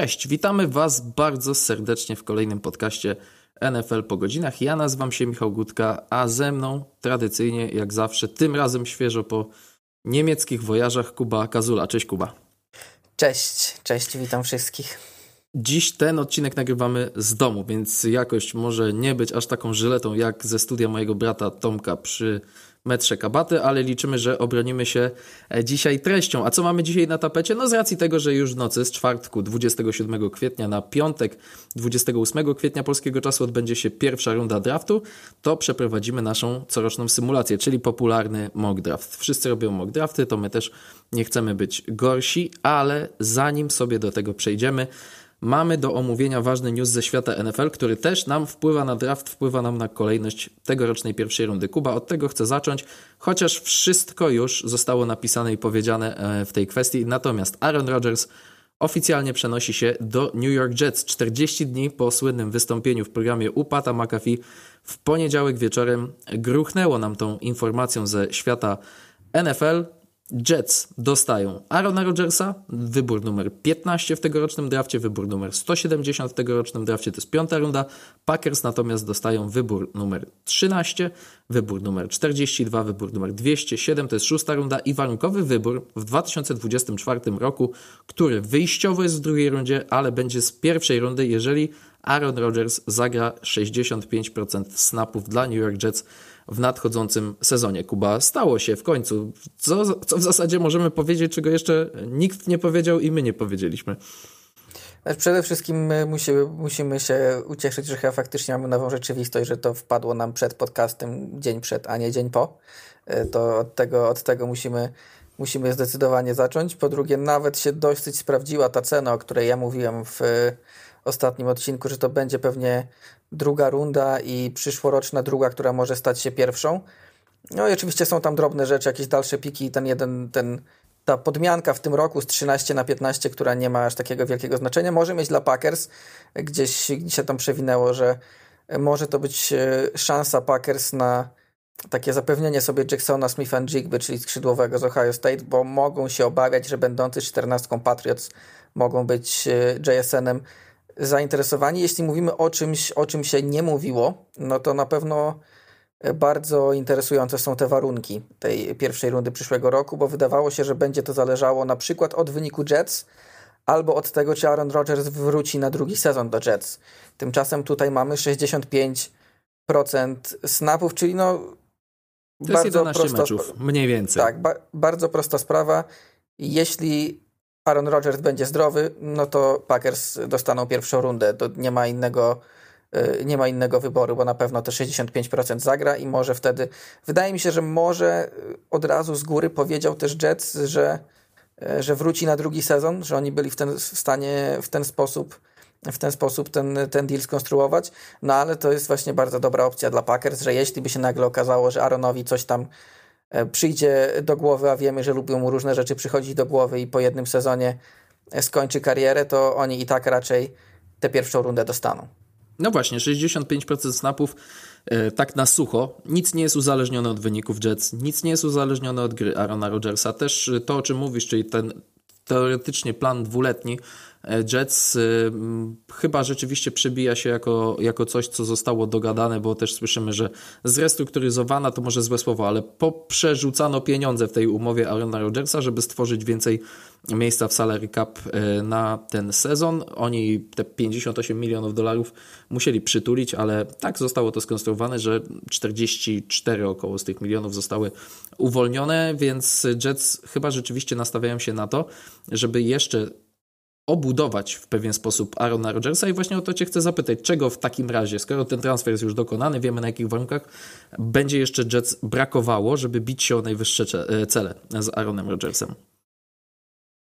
Cześć, witamy Was bardzo serdecznie w kolejnym podcaście NFL po godzinach. Ja nazywam się Michał Gutka, a ze mną tradycyjnie, jak zawsze, tym razem świeżo po niemieckich wojażach Kuba Kazula. Cześć Kuba. Cześć, cześć, witam wszystkich. Dziś ten odcinek nagrywamy z domu, więc jakość może nie być aż taką żyletą jak ze studia mojego brata Tomka przy metrze kabaty, ale liczymy, że obronimy się e, dzisiaj treścią. A co mamy dzisiaj na tapecie? No z racji tego, że już w nocy z czwartku 27 kwietnia na piątek 28 kwietnia polskiego czasu odbędzie się pierwsza runda draftu, to przeprowadzimy naszą coroczną symulację, czyli popularny mock draft. Wszyscy robią mock drafty, to my też nie chcemy być gorsi, ale zanim sobie do tego przejdziemy, mamy do omówienia ważny news ze świata NFL, który też nam wpływa na draft, wpływa nam na kolejność tegorocznej pierwszej rundy. Kuba, od tego chcę zacząć, chociaż wszystko już zostało napisane i powiedziane e, w tej kwestii. Natomiast Aaron Rodgers oficjalnie przenosi się do New York Jets 40 dni po słynnym wystąpieniu w programie u Pata McAfee. W poniedziałek wieczorem gruchnęło nam tą informacją ze świata NFL. Jets dostają Aarona Rodgersa, wybór numer 15 w tegorocznym drafcie, wybór numer 170 w tegorocznym drafcie, to jest piąta runda. Packers natomiast dostają wybór numer 13, wybór numer 42, wybór numer 207, to jest szósta runda i warunkowy wybór w 2024 roku, który wyjściowo jest w drugiej rundzie, ale będzie z pierwszej rundy, jeżeli Aaron Rodgers zagra 65% snapów dla New York Jets w nadchodzącym sezonie. Kuba, stało się w końcu. Co, co w zasadzie możemy powiedzieć, czego jeszcze nikt nie powiedział i my nie powiedzieliśmy? Przede wszystkim musimy, musimy się ucieszyć, że chyba faktycznie mamy nową rzeczywistość, że to wpadło nam przed podcastem dzień przed, a nie dzień po. E, to od tego, od tego musimy, musimy zdecydowanie zacząć. Po drugie, nawet się dosyć sprawdziła ta cena, o której ja mówiłem w ostatnim odcinku, że to będzie pewnie druga runda i przyszłoroczna druga, która może stać się pierwszą. No i oczywiście są tam drobne rzeczy, jakieś dalsze piki, ten jeden, ten, ta podmianka w tym roku z 13 na 15, która nie ma aż takiego wielkiego znaczenia, może mieć dla Packers, gdzieś, się tam przewinęło, że może to być e, szansa Packers na takie zapewnienie sobie Jacksona Smith Jigby, czyli skrzydłowego z Ohio State, bo mogą się obawiać, że będący 14 Patriots mogą być e, JSN-em zainteresowani. Jeśli mówimy o czymś, o czym się nie mówiło, no to na pewno bardzo interesujące są te warunki tej pierwszej rundy przyszłego roku, bo wydawało się, że będzie to zależało na przykład od wyniku Jets albo od tego, czy Aaron Rodgers wróci na drugi sezon do Jets. Tymczasem tutaj mamy 65% snapów, czyli no to bardzo jest prosta meczów, mniej więcej. Tak, ba bardzo prosta sprawa. Jeśli Aaron Rodgers będzie zdrowy, no to Packers dostaną pierwszą rundę. To nie ma innego y, nie ma innego wyboru, bo na pewno te 65% zagra i może wtedy. Wydaje mi się, że może od razu z góry powiedział też Jets, że, y, że wróci na drugi sezon, że oni byli w, ten, w stanie w ten sposób w ten sposób ten, ten deal skonstruować. No ale to jest właśnie bardzo dobra opcja dla Packers, że jeśli by się nagle okazało, że Aaronowi coś tam przyjdzie do głowy, a wiemy, że lubią mu różne rzeczy przychodzić do głowy i po jednym sezonie e, skończy karierę, to oni i tak raczej tę pierwszą rundę dostaną. No właśnie, 65% snapów e, tak na sucho. Nic nie jest uzależnione od wyników Jets, nic nie jest uzależnione od gry Arona Rodgersa. Też to, o czym mówisz, czyli ten teoretycznie plan dwuletni, E, Jets y, chyba rzeczywiście przebija się jako, jako coś, co zostało dogadane, bo też słyszymy, że zrestrukturyzowana to może złe słowo, ale poprzerzucano pieniądze w tej umowie Arona Rodgersa, żeby stworzyć więcej miejsca w salary cap e, na ten sezon. Oni te 58 milionów dolarów musieli przytulić, ale tak zostało to skonstruowane, że 44 około z tych milionów zostały uwolnione, więc Jets chyba rzeczywiście nastawiają się na to, żeby jeszcze obudować w pewien sposób Arona Rodgersa i właśnie o to Cię chcę zapytać, czego w takim razie, skoro ten transfer jest już dokonany, wiemy na jakich warunkach, będzie jeszcze Jets brakowało, żeby bić się o najwyższe e, cele z Aaronem Rodgersem?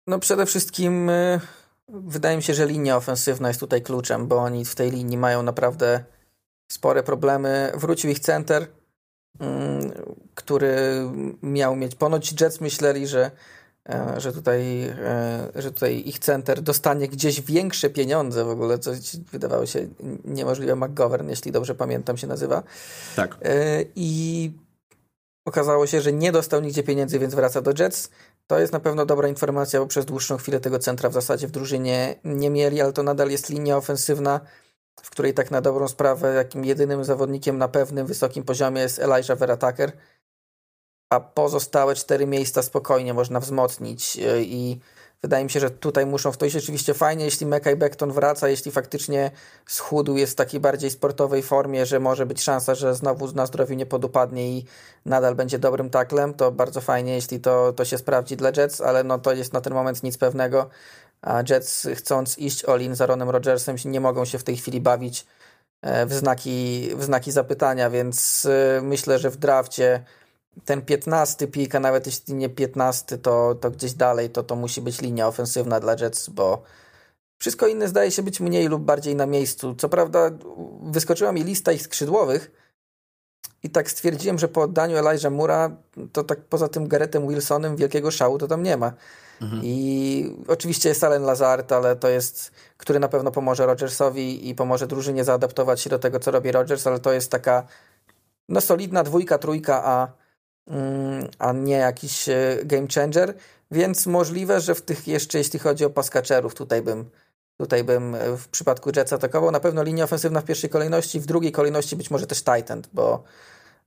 No przede wszystkim e, wydaje mi się, że linia ofensywna jest tutaj kluczem, bo oni w tej linii mają naprawdę spore problemy. Wrócił ich center, który miał mieć, ponoć Jets myśleli, że E, że tutaj, e, że tutaj ich center dostanie gdzieś większe pieniądze w ogóle, co wydawało się niemożliwe. McGovern, jeśli dobrze pamiętam, się nazywa. Tak. E, I okazało się, że nie dostał nigdzie pieniędzy, więc wraca do Jets. To jest na pewno dobra informacja, bo przez dłuższą chwilę tego centra w zasadzie w drużynie nie mieli, ale to nadal jest linia ofensywna, w której tak na dobrą sprawę jakim jedynym zawodnikiem na pewnym wysokim poziomie jest Elijah Verataker, a pozostałe cztery miejsca spokojnie można wzmocnić e, i Wydaje mi się, że tutaj muszą w to iść. Oczywiście fajnie, jeśli Mekaj Beckton wraca, jeśli faktycznie schudł, jest w takiej bardziej sportowej formie, że może być szansa, że znowu na zdrowiu nie podupadnie i nadal będzie dobrym taklem, to bardzo fajnie, jeśli to, to się sprawdzi dla Jets, ale no to jest na ten moment nic pewnego, Jets chcąc iść all-in za Ronem Rodgersem nie mogą się w tej chwili bawić e, w znaki, w znaki zapytania, więc e, myślę, że w drafcie ten 15 pik, a nawet jeśli nie 15, to, to gdzieś dalej, to to musi być linia ofensywna dla Jets, bo wszystko inne zdaje się być mniej lub bardziej na miejscu. Co prawda wyskoczyła mi lista ich skrzydłowych i tak stwierdziłem, że po oddaniu Elijah Mura, to tak poza tym Garettem Wilsonem wielkiego szału to tam nie ma. Mhm. I oczywiście jest Allen Lazard, ale to jest, który na pewno pomoże Rodgersowi i pomoże drużynie zaadaptować się do tego, co robi Rodgers, ale to jest taka no solidna dwójka, trójka, a Mm, a nie jakiś e, game changer, więc możliwe, że w tych jeszcze, jeśli chodzi o paskaczerów, tutaj bym Tutaj bym e, w przypadku Jets atakował. Na pewno linia ofensywna w pierwszej kolejności, w drugiej kolejności być może też Titan, bo.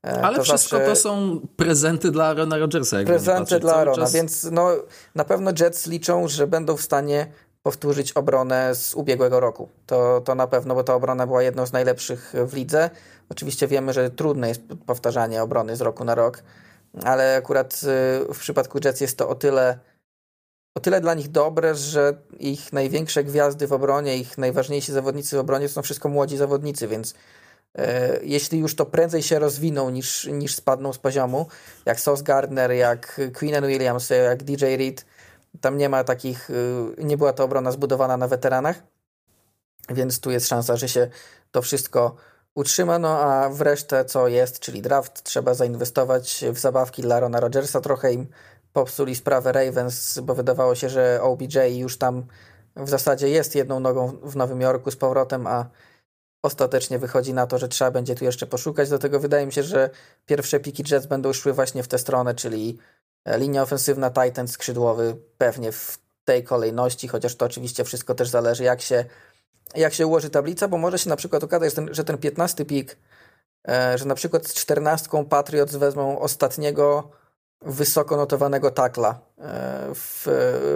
E, Ale to wszystko to są prezenty dla Arona Rodgersa. Prezenty dla Arona, czas... więc no, na pewno Jets liczą, że będą w stanie powtórzyć obronę z ubiegłego roku. To, to na pewno, bo ta obrona była jedną z najlepszych w lidze. Oczywiście wiemy, że trudne jest powtarzanie obrony z roku na rok ale akurat y, w przypadku Jets jest to o tyle, o tyle dla nich dobre, że ich największe gwiazdy w obronie, ich najważniejsi zawodnicy w obronie to są wszystko młodzi zawodnicy, więc jeśli już to prędzej się rozwiną niż, niż spadną z poziomu, jak Sos Gardner, jak Queenan Williams, jak DJ Reed, tam nie ma takich, y, nie była to obrona zbudowana na weteranach, więc tu jest szansa, że się to wszystko utrzymano, a w resztę co jest, czyli draft, trzeba zainwestować w zabawki dla Rona Rodgersa. Trochę im popsuli sprawę Ravens, bo wydawało się, że OBJ już tam w zasadzie jest jedną nogą w Nowym Jorku z powrotem, a ostatecznie wychodzi na to, że trzeba będzie tu jeszcze poszukać. Dlatego wydaje mi się, że pierwsze piki Jets będą szły właśnie w tę stronę, czyli linia ofensywna Titan skrzydłowy pewnie w tej kolejności, chociaż to oczywiście wszystko też zależy, jak się jak się ułoży tablica, bo może się na przykład okazać, że ten, że ten 15 pik, e, że na przykład z 14 Patriots wezmą ostatniego wysoko notowanego takla e, w,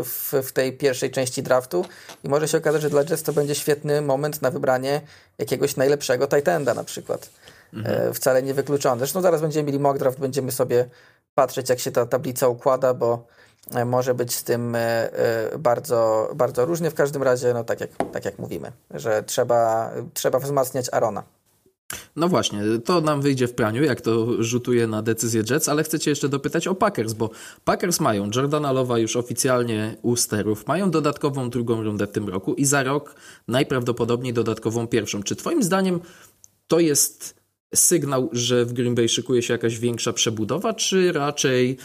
w, w, tej pierwszej części draftu i może się okazać, że dla Jets to będzie świetny moment na wybranie jakiegoś najlepszego Titanda na przykład. E, mhm. Wcale niewykluczone. Zresztą zaraz będziemy mieli mock draft, będziemy sobie patrzeć jak się ta tablica układa, bo E, może być z tym bardzo, bardzo różnie. W każdym razie, no tak jak, tak jak mówimy, że trzeba, trzeba wzmacniać Arona. No właśnie, to nam wyjdzie w praniu, jak to rzutuje na decyzję Jets, ale chcecie jeszcze dopytać o Packers, bo Packers mają Jordana Lowa już oficjalnie u sterów, mają dodatkową drugą rundę w tym roku i za rok najprawdopodobniej dodatkową pierwszą. Czy twoim zdaniem to jest sygnał, że w Green Bay szykuje się jakaś większa przebudowa, czy raczej...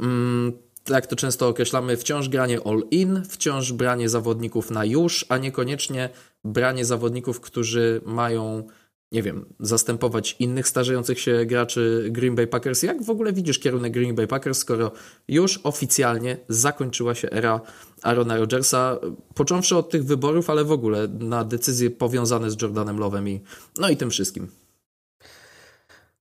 Mm, jak to często określamy, wciąż granie all-in, wciąż branie zawodników na już, a niekoniecznie branie zawodników, którzy mają, nie wiem, zastępować innych starzejących się graczy Green Bay Packers. Jak w ogóle widzisz kierunek Green Bay Packers, skoro już oficjalnie zakończyła się era Arona Rodgersa, począwszy od tych wyborów, ale w ogóle na decyzje powiązane z Jordanem Lovem i no i tym wszystkim?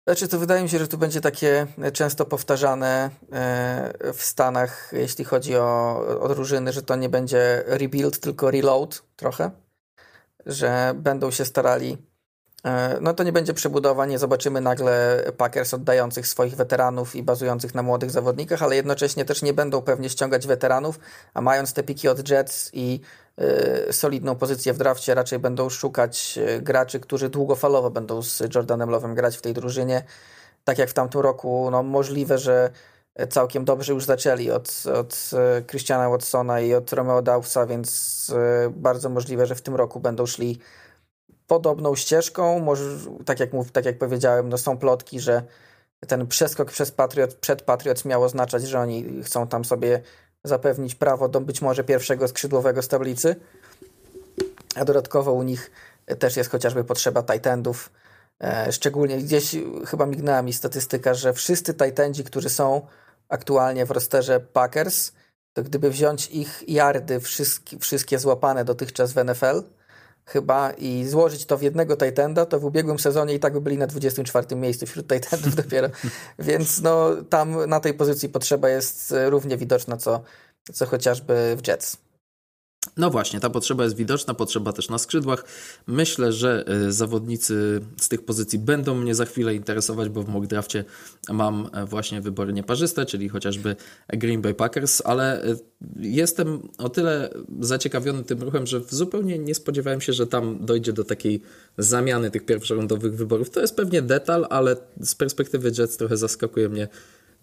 Znaczy, to wydaje mi się, że tu będzie takie często powtarzane e, w Stanach, jeśli chodzi o, o drużyny, że to nie będzie rebuild, tylko reload trochę, że będą się starali. E, no to nie będzie przebudowa, nie zobaczymy nagle Packers oddających swoich weteranów i bazujących na młodych zawodnikach, ale jednocześnie też nie będą pewnie ściągać weteranów, a mając te piki od Jets i Y, solidną pozycję w drafcie, raczej będą szukać y, graczy, którzy długofalowo będą z Jordanem Lovem grać w tej drużynie. Tak jak w tamtym roku, no możliwe, że całkiem dobrze już zaczęli od, od Christiana Watsona i od Romeo Dawsa, więc bardzo możliwe, że w tym roku będą szli podobną ścieżką. Może, tak, jak mów, tak jak powiedziałem, no są plotki, że ten przeskok przez Patriot, przed Patriot miał oznaczać, że oni chcą tam sobie zapewnić prawo do być może pierwszego skrzydłowego z tablicy. A dodatkowo u nich też jest chociażby potrzeba Titandów. E, szczególnie gdzieś chyba mignęła mi statystyka, że wszyscy Titandzi, którzy są aktualnie w rosterze Packers, to gdyby wziąć ich yardy, wszystkie, wszystkie złapane dotychczas w NFL, chyba i złożyć to w jednego Titanda, to w ubiegłym sezonie i tak by byli na 24 miejscu wśród Titandów dopiero. Więc no, tam na tej pozycji potrzeba jest równie widoczna, co, co chociażby w Jets. No właśnie, ta potrzeba jest widoczna, potrzeba też na skrzydłach. Myślę, że e, zawodnicy z tych pozycji będą mnie za chwilę interesować, bo w mock drafcie mam e, właśnie wybory nieparzyste, czyli chociażby Green Bay Packers, ale e, jestem o tyle zaciekawiony tym ruchem, że zupełnie nie spodziewałem się, że tam dojdzie do takiej zamiany tych pierwszorundowych wyborów. To jest pewnie detal, ale z perspektywy Jets trochę zaskakuje mnie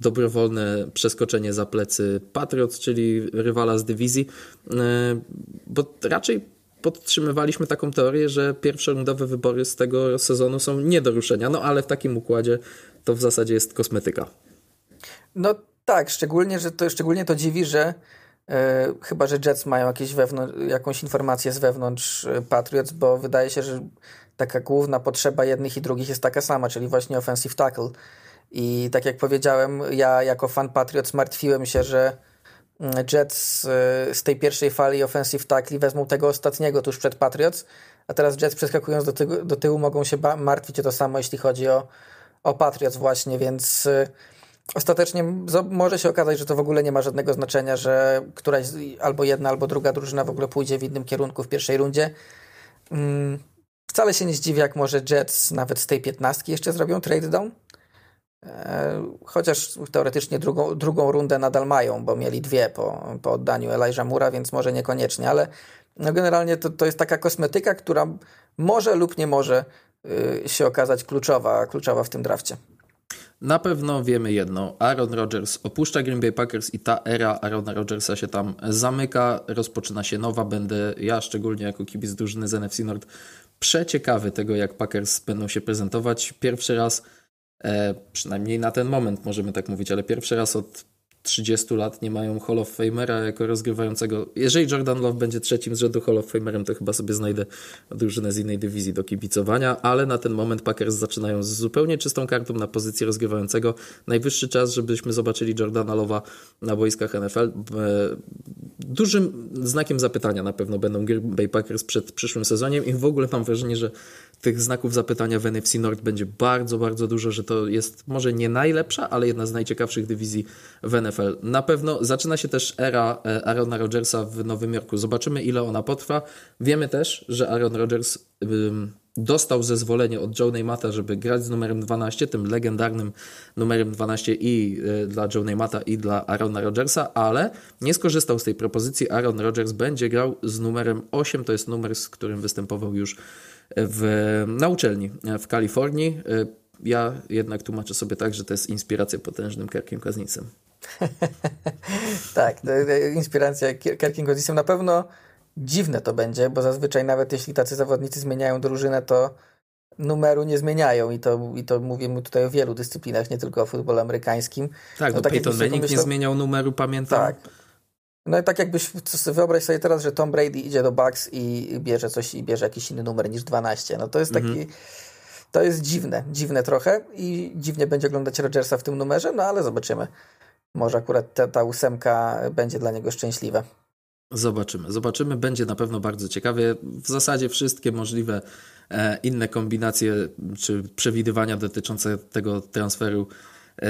dobrowolne przeskoczenie za plecy Patriots, czyli rywala z dywizji, e, bo raczej podtrzymywaliśmy taką teorię, że pierwsze rundowe wybory z tego sezonu są nie do ruszenia, no ale w takim układzie to w zasadzie jest kosmetyka. No tak, szczególnie, że to, szczególnie to dziwi, że e, chyba, że Jets mają jakieś jakąś informację z wewnątrz e, Patriots, bo wydaje się, że taka główna potrzeba jednych i drugich jest taka sama, czyli właśnie offensive tackle. I tak jak powiedziałem, ja jako fan Patriots martwiłem się, że mm, Jets y, z tej pierwszej fali offensive tackle wezmą tego ostatniego tuż przed Patriots, a teraz Jets przeskakując do, tyłu, do tyłu mogą się martwić o to samo, jeśli chodzi o, o Patriots właśnie, więc y, ostatecznie może się okazać, że to w ogóle nie ma żadnego znaczenia, że któraś albo jedna, albo druga drużyna w ogóle pójdzie w innym kierunku w pierwszej rundzie. Mm, wcale się nie zdziwię, jak może Jets nawet z tej piętnastki jeszcze zrobią trade down chociaż teoretycznie drugą, drugą rundę nadal mają, bo mieli dwie po, po oddaniu Elijah Mura, więc może niekoniecznie, ale no generalnie to, to jest taka kosmetyka, która może lub nie może y, się okazać kluczowa, kluczowa w tym drafcie. Na pewno wiemy jedno. Aaron Rodgers opuszcza Green Bay Packers i ta era Aarona Rodgersa się tam zamyka. Rozpoczyna się nowa. Będę ja, szczególnie jako kibic drużyny z NFC Nord, przeciekawy tego, jak Packers będą się prezentować. Pierwszy raz E, przynajmniej na ten moment możemy tak mówić, ale pierwszy raz od 30 lat nie mają Hall of Famera jako rozgrywającego. Jeżeli Jordan Love będzie trzecim z rzędu Hall of Famerem, to chyba sobie znajdę drużynę z innej dywizji do kibicowania, ale na ten moment Packers zaczynają z zupełnie czystą kartą na pozycji rozgrywającego. Najwyższy czas, żebyśmy zobaczyli Jordana Love'a na boiskach NFL. E, dużym znakiem zapytania na pewno będą Bay Packers przed przyszłym sezonem i w ogóle mam wrażenie, że tych znaków zapytania w NFC North będzie bardzo, bardzo dużo, że to jest może nie najlepsza, ale jedna z najciekawszych dywizji w NFL. Na pewno zaczyna się też era e, Aarona Rodgersa w Nowym Jorku. Zobaczymy, ile ona potrwa. Wiemy też, że Aaron Rodgers dostał zezwolenie od Joe Neymata, żeby grać z numerem 12, tym legendarnym numerem 12 i e, dla Joe Neymata i dla Aarona Rodgersa, ale nie skorzystał z tej propozycji. Aaron Rodgers będzie grał z numerem 8, to jest numer, z którym występował już w, na uczelni w Kalifornii. Ja jednak tłumaczę sobie tak, że to jest inspiracja potężnym Kirkiem Kaznicem. tak, inspiracja Kirkiem Kaznicem na pewno dziwne to będzie, bo zazwyczaj nawet jeśli tacy zawodnicy zmieniają drużynę, to numeru nie zmieniają i to, i to mówimy tutaj o wielu dyscyplinach, nie tylko o futbolu amerykańskim. Tak, no, tak Peyton Manning nie zmieniał numeru, pamiętam. Tak, no i tak jakbyś, wyobraź sobie teraz, że Tom Brady idzie do Bucks i bierze coś, i bierze jakiś inny numer niż 12. No to jest taki, mhm. to jest dziwne, dziwne trochę i dziwnie będzie oglądać Rodgersa w tym numerze, no ale zobaczymy. Może akurat ta, ta ósemka będzie dla niego szczęśliwa. Zobaczymy, zobaczymy. Będzie na pewno bardzo ciekawie. W zasadzie wszystkie możliwe e, inne kombinacje czy przewidywania dotyczące tego transferu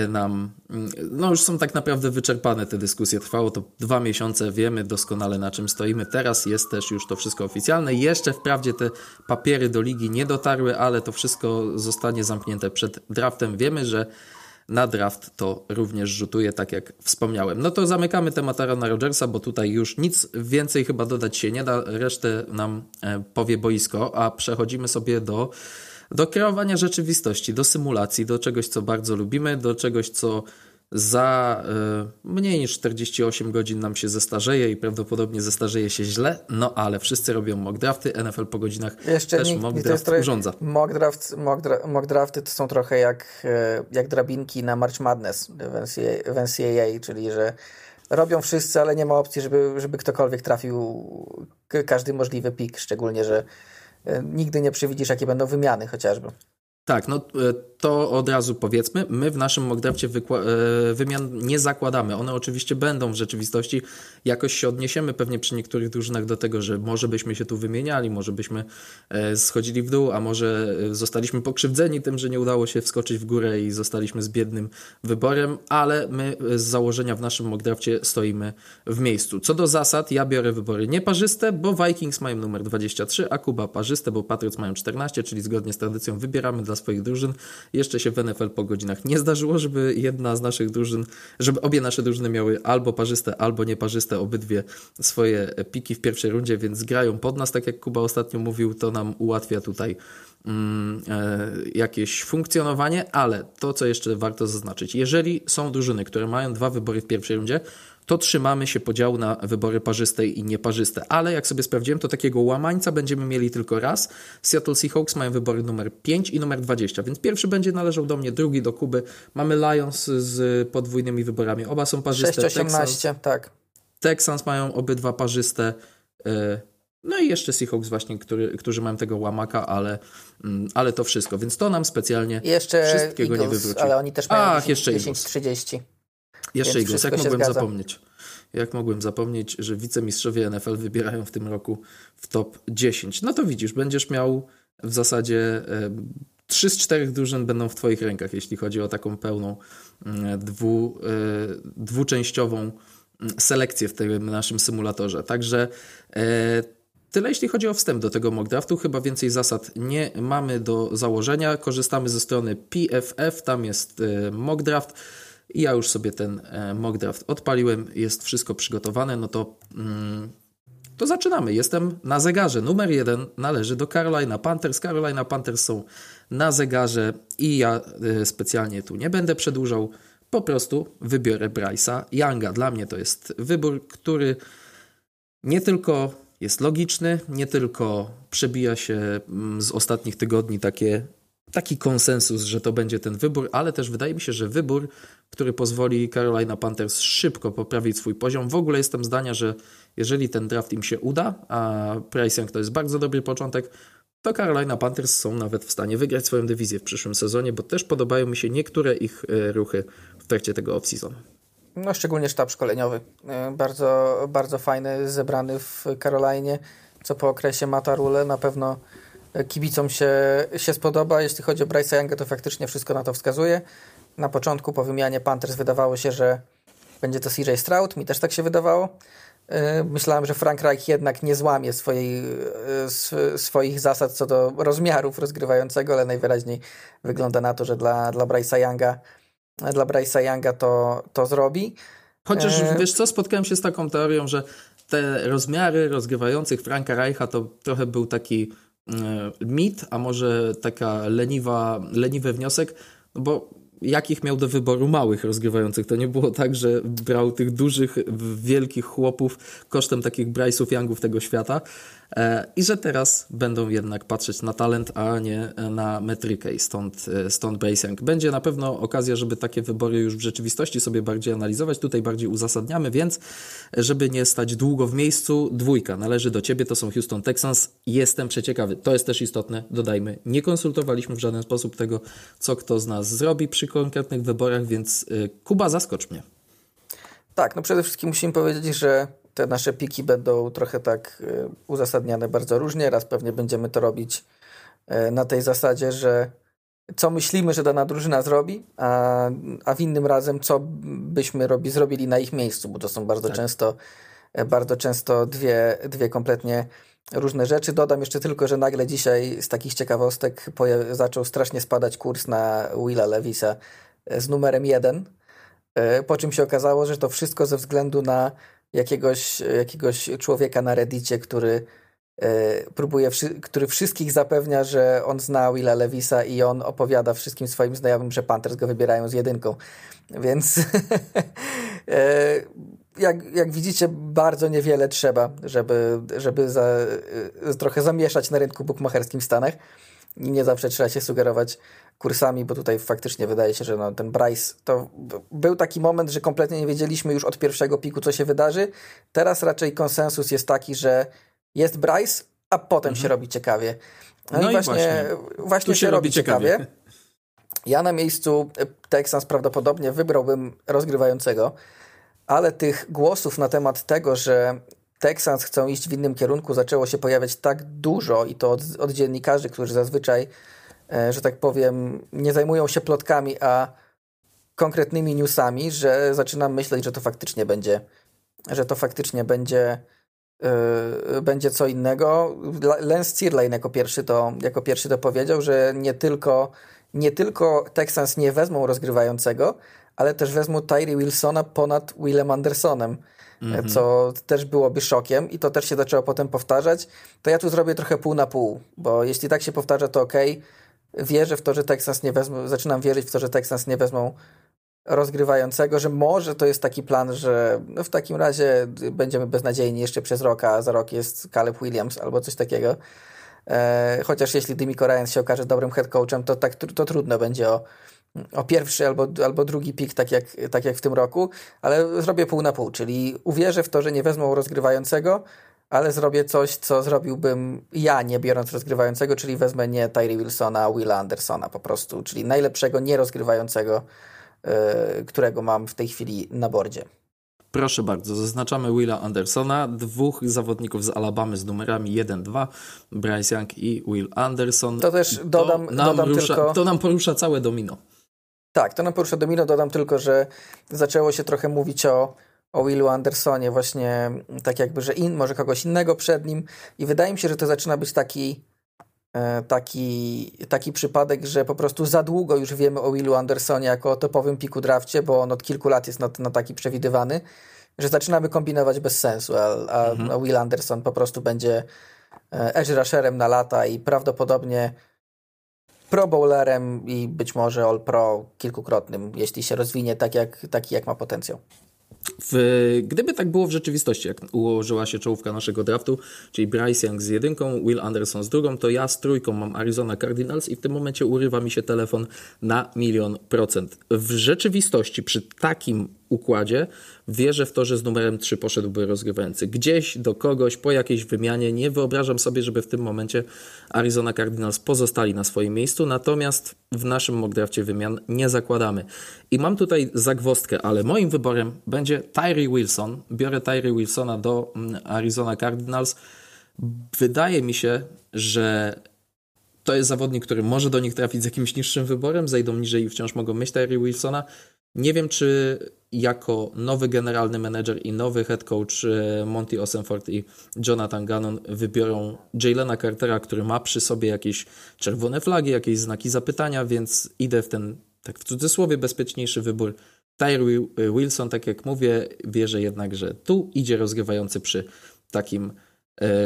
nam, mm, no już są tak naprawdę wyczerpane te dyskusje. Trwało to dwa miesiące, wiemy doskonale na czym stoimy. Teraz jest też już to wszystko oficjalne. Jeszcze wprawdzie te papiery do ligi nie dotarły, ale to wszystko zostanie zamknięte przed draftem. Wiemy, że na draft to również rzutuje, tak jak wspomniałem. No to zamykamy temat Arona Rodgersa, bo tutaj już nic więcej chyba dodać się nie da. Resztę nam e, powie boisko, a przechodzimy sobie do do kreowania rzeczywistości, do symulacji, do czegoś, co bardzo lubimy, do czegoś, co za y, mniej niż 48 godzin nam się zestarzeje i prawdopodobnie zestarzeje się źle, no ale wszyscy robią mock drafty, NFL po godzinach Jeszcze też nikt, mock draft trochę, urządza. Mock, draft, mock, dra, mock, drafty to są trochę jak, e, jak drabinki na March Madness w NCAA, czyli że robią wszyscy, ale nie ma opcji, żeby, żeby ktokolwiek trafił każdy możliwy pik, szczególnie, że nigdy nie przewidzisz, jakie będą wymiany chociażby. Tak, no e, to od razu powiedzmy, my w naszym mockdrafcie e, wymian nie zakładamy. One oczywiście będą w rzeczywistości. Jakoś się odniesiemy pewnie przy niektórych drużynach do tego, że może byśmy się tu wymieniali, może byśmy e, schodzili w dół, a może zostaliśmy pokrzywdzeni tym, że nie udało się wskoczyć w górę i zostaliśmy z biednym wyborem, ale my z założenia w naszym mockdrafcie stoimy w miejscu. Co do zasad, ja biorę wybory nieparzyste, bo Vikings mają numer 23, a Kuba parzyste, bo Patriots mają 14, czyli zgodnie z tradycją wybieramy dla swoich drużyn. Jeszcze się w NFL po godzinach nie zdarzyło, żeby jedna z naszych drużyn, żeby obie nasze drużyny miały albo parzyste, albo nieparzyste obydwie swoje piki w pierwszej rundzie, więc grają pod nas, tak jak Kuba ostatnio mówił, to nam ułatwia tutaj mm, e, jakieś funkcjonowanie, ale to, co jeszcze warto zaznaczyć, jeżeli są drużyny, które mają dwa wybory w pierwszej rundzie, to trzymamy się podziału na wybory parzyste i nieparzyste. Ale jak sobie sprawdziłem, to takiego łamańca będziemy mieli tylko raz. Seattle Seahawks mają wybory numer 5 i numer 20, więc pierwszy będzie należał do mnie, drugi do Kuby. Mamy Lions z podwójnymi wyborami. Oba są parzyste. 6-18, tak. Texans mają obydwa parzyste. E, no i jeszcze Seahawks właśnie, który, którzy mają tego łamaka, ale, mm, ale to wszystko. Więc to nam specjalnie jeszcze wszystkiego Eagles, nie wywróci. Ale oni też mają Ach, 10, jeszcze 10-30. Jeszcze Eagles, jak mogłem zgadza. zapomnieć? Jak mogłem zapomnieć, że wicemistrzowie NFL wybierają w tym roku w top 10. No to widzisz, będziesz miał w zasadzie trzy z czterech drużyn będą w Twoich rękach, jeśli chodzi o taką pełną mm, dwu, e, dwuczęściową mm, selekcję w tym naszym symulatorze. Także e, Tyle jeśli chodzi o wstęp do tego mock draftu. Chyba więcej zasad nie mamy do założenia. Korzystamy ze strony PFF, tam jest e, mock draft. I ja już sobie ten e, mock draft odpaliłem, jest wszystko przygotowane, no to, mm, to zaczynamy. Jestem na zegarze. Numer jeden należy do Carolina Panthers. Carolina Panthers są na zegarze i ja e, specjalnie tu nie będę przedłużał. Po prostu wybiorę Bryce'a Younga. Dla mnie to jest wybór, który nie tylko jest logiczny, nie tylko przebija się mm, z ostatnich tygodni takie taki konsensus, że to będzie ten wybór, ale też wydaje mi się, że wybór, który pozwoli Carolina Panthers szybko poprawić swój poziom. W ogóle jestem zdania, że jeżeli ten draft im się uda, a Price Young to jest bardzo dobry początek, to Carolina Panthers są nawet w stanie wygrać swoją dywizję w przyszłym sezonie, bo też podobają mi się niektóre ich e, ruchy w trakcie tego off-season. No szczególnie sztab szkoleniowy. E, bardzo, bardzo fajny, zebrany w Carolinie, co po okresie Matarule na pewno kibicom się, się spodoba. Jeśli chodzi o Bryce'a Younga, to faktycznie wszystko na to wskazuje. Na początku po wymianie Panthers wydawało się, że będzie to CJ Stroud. Mi też tak się wydawało. E, myślałem, że Frank Reich jednak nie złamie swojej, e, swoich zasad co do rozmiarów rozgrywającego, ale najwyraźniej wygląda na to, że dla, dla Bryce'a Younga, dla Bryce'a Younga to, to zrobi. Chociaż e... wiesz co, spotkałem się z taką teorią, że te rozmiary rozgrywających Franka Reicha to trochę był taki mit, a może taka leniwa, leniwy wniosek, no bo jakich miał do wyboru małych rozgrywających. To nie było tak, że brał tych dużych, wielkich chłopów kosztem takich Bryce'ów Youngów tego świata. E, i że teraz będą jednak patrzeć na talent, a nie na metrykę i stąd, e, stąd Bracing. Będzie na pewno okazja, żeby takie wybory już w rzeczywistości sobie bardziej analizować, tutaj bardziej uzasadniamy, więc żeby nie stać długo w miejscu, dwójka należy do Ciebie, to są Houston Texans. Jestem przeciekawy, to jest też istotne, dodajmy, nie konsultowaliśmy w żaden sposób tego, co kto z nas zrobi przy konkretnych wyborach, więc e, Kuba, zaskocz mnie. Tak, no przede wszystkim musimy powiedzieć, że te nasze piki będą trochę tak e, uzasadniane bardzo różnie. Raz pewnie będziemy to robić e, na tej zasadzie, że co myślimy, że dana drużyna zrobi, a, a w innym razem co byśmy robi, zrobili na ich miejscu, bo to są bardzo tak. często e, bardzo często dwie, dwie kompletnie różne rzeczy. Dodam jeszcze tylko, że nagle dzisiaj z takich ciekawostek zaczął strasznie spadać kurs na Willa Levisa z numerem jeden, po czym się okazało, że to wszystko ze względu na jakiegoś, jakiegoś człowieka na Reddicie, który e, próbuje, który wszystkich zapewnia, że on zna Willa Levisa i on opowiada wszystkim swoim znajomym, że Panthers go wybierają z jedynką. Więc e, jak, jak widzicie, bardzo niewiele trzeba, żeby, żeby za, e, trochę zamieszać na rynku bukmacherskim w Stanach. Nie zawsze trzeba się sugerować kursami, bo tutaj faktycznie wydaje się, że no, ten Bryce to był taki moment, że kompletnie nie wiedzieliśmy już od pierwszego piku, co się wydarzy. Teraz raczej konsensus jest taki, że jest Bryce, a potem mhm. się robi ciekawie. No, no i właśnie, właśnie, właśnie się, się robi ciekawie. ciekawie. Ja na miejscu Texans prawdopodobnie wybrałbym rozgrywającego, ale tych głosów na temat tego, że Texans chcą iść w innym kierunku, zaczęło się pojawiać tak dużo i to od, od dziennikarzy, którzy zazwyczaj, e, że tak powiem, nie zajmują się plotkami, a konkretnymi newsami, że zaczynam myśleć, że to faktycznie będzie, że to faktycznie będzie, yy, będzie co innego. Lance Cirlane jako pierwszy to, jako pierwszy to powiedział, że nie tylko, nie tylko Texans nie wezmą rozgrywającego, ale też wezmą Tyree Wilsona ponad Willem Andersonem. -hmm. Co też byłoby szokiem, i to też się zaczęło potem powtarzać. To ja tu zrobię trochę pół na pół, bo jeśli tak się powtarza, to ok. Wierzę w to, że Texas nie wezmą, zaczynam wierzyć w to, że Texas nie wezmą rozgrywającego, że może to jest taki plan, że no w takim razie będziemy beznadziejni jeszcze przez rok, a za rok jest Caleb Williams albo coś takiego. E, chociaż jeśli Dymiko Ryan się okaże dobrym head coachem, to, tak, to trudno będzie o, o pierwszy albo, albo drugi pik, tak jak, tak jak w tym roku, ale zrobię pół na pół, czyli uwierzę w to, że nie wezmą rozgrywającego, ale zrobię coś, co zrobiłbym ja, nie biorąc rozgrywającego, czyli wezmę nie Tyree Wilsona, Willa Andersona po prostu, czyli najlepszego nierozgrywającego E, którego mam w tej chwili na bordzie. Proszę bardzo, zaznaczamy Willa Andersona, dwóch zawodników z Alabamy z numerami 1-2, Bryce Young i Will Anderson. To też dodam, to nam, dodam rusza, tylko... to nam porusza całe domino. Tak, to nam porusza domino, dodam tylko, że zaczęło się trochę mówić o, o Willu Andersonie, właśnie tak jakby, że in, może kogoś innego przed nim i wydaje mi się, że to zaczyna być taki E, taki, taki przypadek, że po prostu za długo już wiemy o Willu Andersonie jako o topowym piku drafcie, bo on od kilku lat jest na, na taki przewidywany, że zaczynamy kombinować bez sensu, a, a, mhm. a Will Anderson po prostu będzie e, edge rusherem na lata i prawdopodobnie pro bowlerem i być może all pro kilkukrotnym, jeśli się rozwinie tak jak, taki jak ma potencjał. W, gdyby tak było w rzeczywistości, jak ułożyła się czołówka naszego draftu, czyli Bryce Young z jedynką, Will Anderson z drugą, to ja z trójką mam Arizona Cardinals i w tym momencie urywa mi się telefon na milion procent. W rzeczywistości przy takim układzie wierzę w to, że z numerem 3 poszedłby rozgrywający. Gdzieś do kogoś po jakiejś wymianie. Nie wyobrażam sobie, żeby w tym momencie Arizona Cardinals pozostali na swoim miejscu, natomiast w naszym mock drafcie wymian nie zakładamy. I mam tutaj zagwostkę, ale moim wyborem będzie Tyree Wilson. Biorę Tyree Wilsona do mm, Arizona Cardinals. Wydaje mi się, że to jest zawodnik, który może do nich trafić z jakimś niższym wyborem, zejdą niżej i wciąż mogą mieć Tyree Wilsona. Nie wiem, czy jako nowy generalny menedżer i nowy head coach e, Monty Osenford i Jonathan Gannon wybiorą Jalena Cartera, który ma przy sobie jakieś czerwone flagi, jakieś znaki zapytania, więc idę w ten, tak w cudzysłowie, bezpieczniejszy wybór. Tyree Wilson, tak jak mówię, wierzę jednak, że tu idzie rozgrywający przy takim E,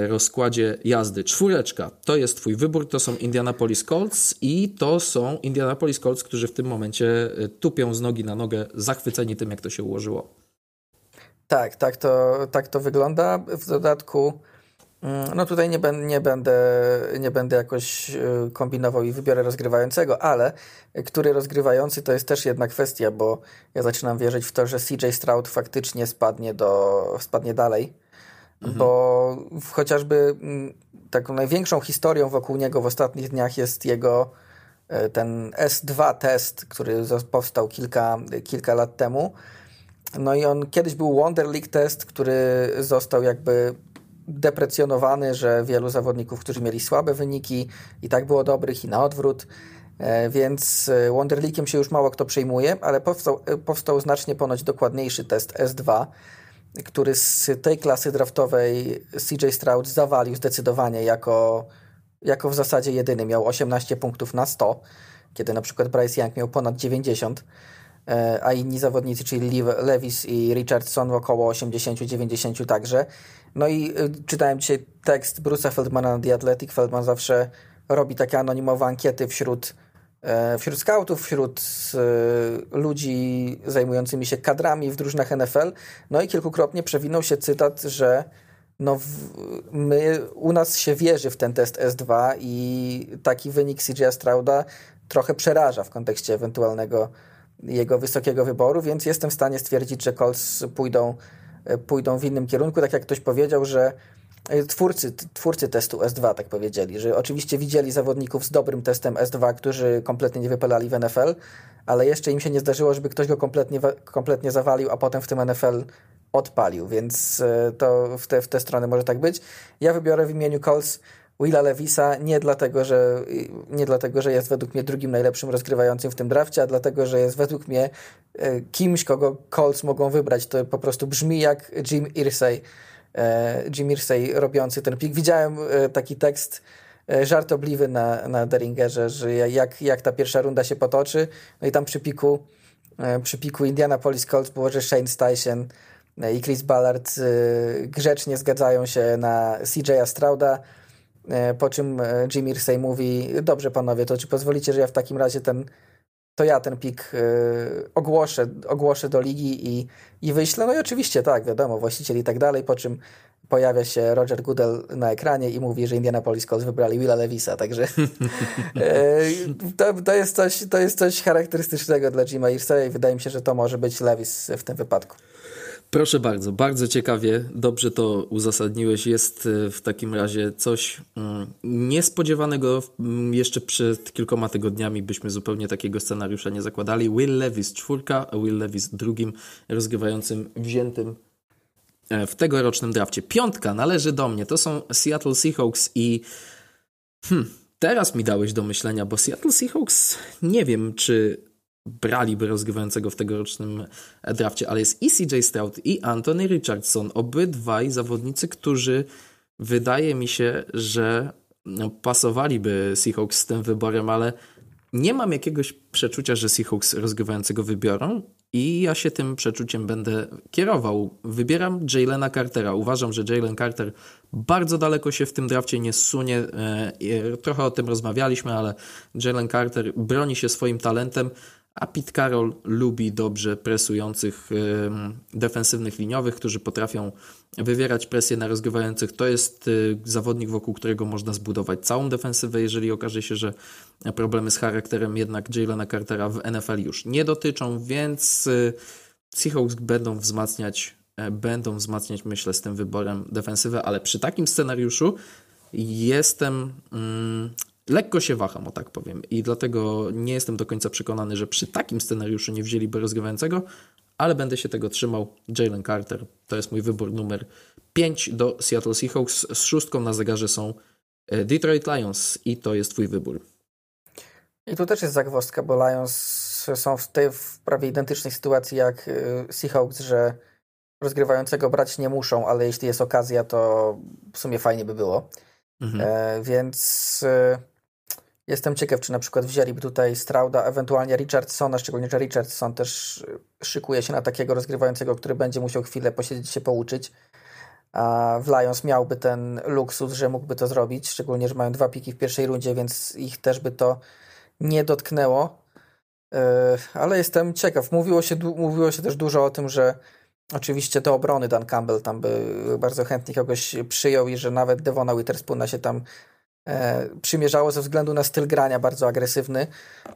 rozkładzie jazdy. Czwóreczka to jest Twój wybór, to są Indianapolis Colts i to są Indianapolis Colts, którzy w tym momencie e, tupią z nogi na nogę, zachwyceni tym, jak to się ułożyło. Tak, tak to, tak to wygląda. W dodatku, mm, no tutaj nie, ben, nie, będę, nie będę jakoś e, kombinował i wybiorę rozgrywającego, ale który rozgrywający to jest też jedna kwestia, bo ja zaczynam wierzyć w to, że CJ Stroud faktycznie spadnie, do, spadnie dalej mhm. bo chociażby mm, taką największą historią wokół niego w ostatnich dniach jest jego e, ten S2 test, który powstał kilka, kilka lat temu. No i on kiedyś był Wonder League test, który został jakby deprecjonowany, że wielu zawodników, którzy mieli słabe wyniki i tak było dobrych i na odwrót. E, więc e, Wonder się już mało kto przejmuje, ale powstał, powstał znacznie ponoć dokładniejszy test S2, który z tej klasy draftowej CJ Stroud zawalił zdecydowanie jako, jako w zasadzie jedyny. Miał 18 punktów na 100, kiedy na przykład Bryce Young miał ponad 90, e, a inni zawodnicy, czyli Levis i Richardson około 80-90 także. No i e, czytałem dzisiaj tekst Bruce'a Feldmana na The Athletic. Feldman zawsze robi takie anonimowe ankiety wśród wśród scoutów, wśród e, ludzi zajmującymi się kadrami w drużynach NFL. No i kilkukrotnie przewinął się cytat, że no my, u nas się wierzy w ten test S2 i taki wynik CJ Strauda trochę przeraża w kontekście ewentualnego jego wysokiego wyboru, więc jestem w stanie stwierdzić, że Colts pójdą, e, pójdą w innym kierunku. Tak jak ktoś powiedział, że twórcy, twórcy testu S2 tak powiedzieli, że oczywiście widzieli zawodników z dobrym testem S2, którzy kompletnie nie wypalali w NFL, ale jeszcze im się nie zdarzyło, żeby ktoś go kompletnie, kompletnie zawalił, a potem w tym NFL odpalił, więc e, to w te, w te strony może tak być. Ja wybiorę w imieniu Colts Willa Levisa nie dlatego, że, nie dlatego, że jest według mnie drugim najlepszym rozgrywającym w tym drafcie, a dlatego, że jest według mnie e, kimś, kogo Colts mogą wybrać. To po prostu brzmi jak Jim Irsay, e, Jim Irsay robiący ten pik. Widziałem taki tekst żartobliwy na, na Deringerze, że jak, jak ta pierwsza runda się potoczy, no i tam przy piku, przy piku Indianapolis Colts było, że Shane Steichen i Chris Ballard grzecznie zgadzają się na CJ'a Strauda, po czym Jim Irsay mówi, dobrze panowie, to czy pozwolicie, że ja w takim razie ten, to ja ten pik ogłoszę, ogłoszę do ligi i, i wyślę. No i oczywiście tak, wiadomo, właściciel i tak dalej, po czym pojawia się Roger Goodell na ekranie i mówi, że Indianapolis Colts wybrali Willa Levisa, także to, to, jest coś, to jest coś charakterystycznego dla Jima Irsaya i wydaje mi się, że to może być Levis w tym wypadku. Proszę bardzo, bardzo ciekawie, dobrze to uzasadniłeś. Jest e, w takim razie coś mm, niespodziewanego. Mm, jeszcze przed kilkoma tygodniami byśmy zupełnie takiego scenariusza nie zakładali. Will Levis czwórka, a Will Levis drugim rozgrywającym wziętym e, w tegorocznym drafcie. Piątka należy do mnie. To są Seattle Seahawks i hmm, teraz mi dałeś do myślenia, bo Seattle Seahawks nie wiem, czy braliby rozgrywającego w tegorocznym drafcie, ale jest i CJ Stroud i Anthony Richardson, obydwaj zawodnicy, którzy wydaje mi się, że no, pasowaliby Seahawks z tym wyborem, ale nie mam jakiegoś przeczucia, że Seahawks rozgrywającego wybiorą i ja się tym przeczuciem będę kierował. Wybieram Jalena Cartera. Uważam, że Jalen Carter bardzo daleko się w tym drafcie nie zsunie. E, trochę o tym rozmawialiśmy, ale Jalen Carter broni się swoim talentem. A Pete Carroll lubi dobrze presujących defensywnych liniowych, którzy potrafią wywierać presję na rozgrywających. To jest y, zawodnik, wokół którego można zbudować całą defensywę, jeżeli okaże się, że problemy z charakterem jednak Jalena Cartera w NFL już nie dotyczą, więc y, Seahawks będą wzmacniać, e, będą wzmacniać, myślę, z tym wyborem defensywę, ale przy takim scenariuszu jestem mm, lekko się waham, o tak powiem. I dlatego nie jestem do końca przekonany, że przy takim scenariuszu nie wzięliby rozgrywającego, ale będę się tego trzymał. Jalen Carter to jest mój wybór numer 5 do Seattle Seahawks. Z szóstką na zegarze są e, Detroit Lions i to jest twój wybór. I tu też jest zagwozdka, bo Lions są w tej w prawie identycznej sytuacji jak e, Seahawks, że rozgrywającego brać nie muszą, ale jeśli jest okazja, to w sumie fajnie by było. Mhm. E, więc e, Jestem ciekaw, czy na przykład wzięliby tutaj Strauda, ewentualnie Richardsona, szczególnie, że Richardson też szykuje się na takiego rozgrywającego, który będzie musiał chwilę posiedzieć się pouczyć. A w Lions miałby ten luksus, że mógłby to zrobić, szczególnie, że mają dwa piki w pierwszej rundzie, więc ich też by to nie dotknęło. E, ale jestem ciekaw. Mówiło się, mówiło się też dużo o tym, że oczywiście do obrony Dan Campbell tam by bardzo chętnie kogoś przyjął i że nawet Devona Witherspoona się tam e, przymierzało ze względu na styl grania bardzo agresywny,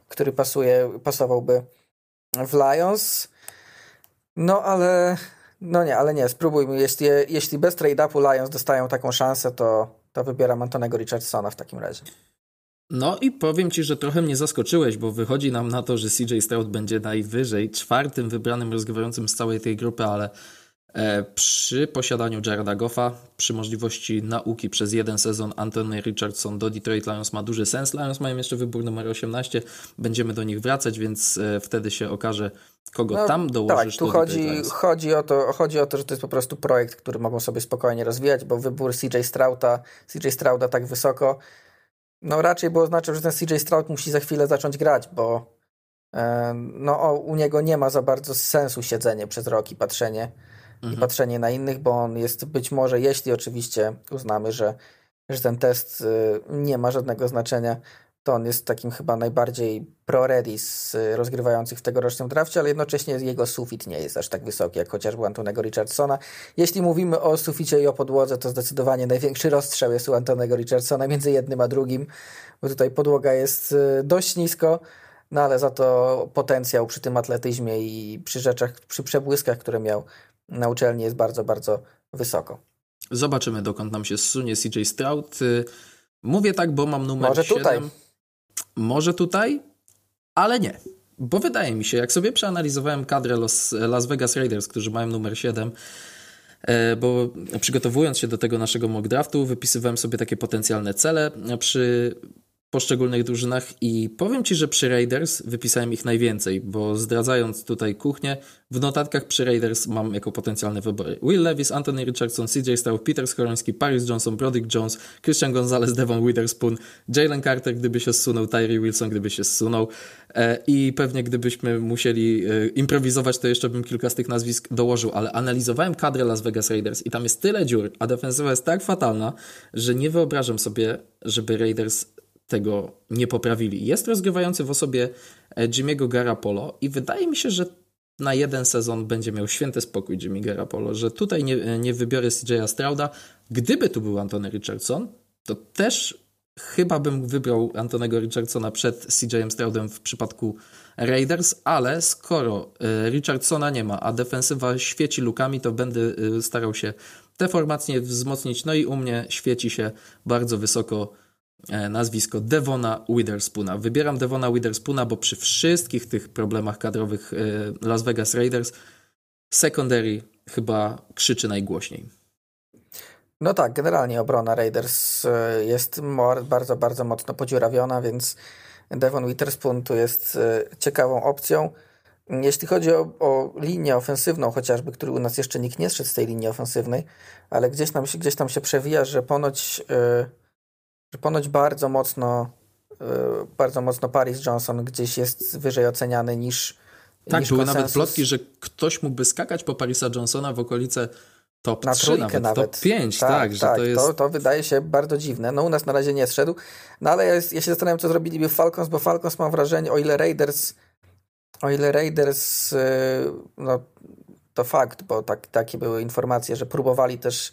który pasuje, pasowałby w Lions. No ale no nie, ale nie, spróbujmy. Jeśli, jeśli bez trade-upu Lions dostają taką szansę, to, to wybieram Antonego Richardsona w takim razie. No i powiem Ci, że trochę mnie zaskoczyłeś, bo wychodzi nam na to, że CJ Stroud będzie najwyżej czwartym wybranym rozgrywającym z całej tej grupy, ale przy posiadaniu Jareda Goffa, przy możliwości nauki przez jeden sezon Anthony Richardson do Detroit Lions ma duży sens. Lions mają jeszcze wybór numer 18, będziemy do nich wracać, więc e, wtedy się okaże, kogo no, tam dołożysz. Tak, tu chodzi, chodzi, o to, chodzi o to, że to jest po prostu projekt, który mogą sobie spokojnie rozwijać, bo wybór CJ Strouda, CJ Strouda tak wysoko, no raczej było oznaczał, że ten CJ Stroud musi za chwilę zacząć grać, bo e, no, u niego nie ma za bardzo sensu siedzenie przez rok i patrzenie mhm. i patrzenie na innych, bo on jest być może, jeśli oczywiście uznamy, że, że ten test y, nie ma żadnego znaczenia, to on jest takim chyba najbardziej pro-ready z rozgrywających w tegorocznym drafcie, ale jednocześnie jego sufit nie jest aż tak wysoki, jak chociażby Antonego Richardsona. Jeśli mówimy o suficie i o podłodze, to zdecydowanie największy rozstrzał jest u Antonego Richardsona między jednym a drugim, bo tutaj podłoga jest y, dość nisko, no ale za to potencjał przy tym atletyzmie i przy rzeczach, przy przebłyskach, które miał na uczelni jest bardzo, bardzo wysoko. Zobaczymy, dokąd nam się zsunie CJ Stroud. Mówię tak, bo mam numer Może 7. tutaj. Może tutaj, ale nie. Bo wydaje mi się, jak sobie przeanalizowałem kadrę Los, Las Vegas Raiders, którzy mają numer 7, e, bo przygotowując się do tego naszego mock draftu, wypisywałem sobie takie potencjalne cele przy poszczególnych drużynach i powiem Ci, że przy Raiders wypisałem ich najwięcej, bo zdradzając tutaj kuchnię, w notatkach przy Raiders mam jako potencjalne wybory. Will Levis, Anthony Richardson, CJ Stroud, Peter Skoroński, Paris Johnson, Brodick Jones, Christian Gonzalez, Devon Witherspoon, Jalen Carter, gdyby się zsunął, Tyree Wilson, gdyby się zsunął. E, i pewnie gdybyśmy musieli e, improwizować, to jeszcze bym kilka z tych nazwisk dołożył, ale analizowałem kadrę Las Vegas Raiders i tam jest tyle dziur, a defensywa jest tak fatalna, że nie wyobrażam sobie, żeby Raiders tego nie poprawili. Jest rozgrywający w osobie e, Jimmy'ego Garapolo i wydaje mi się, że na jeden sezon będzie miał święty spokój Jimmy Garapolo, że tutaj nie, e, nie wybiorę CJ'a Strauda. Gdyby tu był Antony Richardson, to też chyba bym wybrał Antonego Richardsona przed CJ'em Stroudem w przypadku Raiders, ale skoro e, Richardsona nie ma, a defensywa świeci lukami, to będę starał się te formacje wzmocnić. No i u mnie świeci się bardzo wysoko nazwisko Devona Witherspoona. Wybieram Devona Witherspoona, bo przy wszystkich tych problemach kadrowych e, Las Vegas Raiders secondary chyba krzyczy najgłośniej. No tak, generalnie obrona Raiders e, jest bardzo, bardzo mocno podziurawiona, więc Devon Witherspoon tu jest ciekawą opcją. Jeśli chodzi o, o, linię ofensywną chociażby, który u nas jeszcze nikt nie zszedł z tej linii ofensywnej, ale gdzieś tam, gdzieś tam się przewija, że ponoć... Yy, że ponoć bardzo mocno, e, bardzo mocno Paris Johnson gdzieś jest wyżej oceniany niż. Tak, niż były konsensus. nawet plotki, że ktoś mógłby skakać po Parisa Johnsona w okolice top na 3, nawet, nawet, top 5, tak, tak, że tak, to jest... To, to wydaje się bardzo dziwne. No u nas na razie nie zszedł, no ale ja, ja się zastanawiam, co zrobiliby Falcons, bo Falcons mam wrażenie, o ile Raiders o ile Raiders e, no to fakt, bo tak, takie były informacje, że próbowali też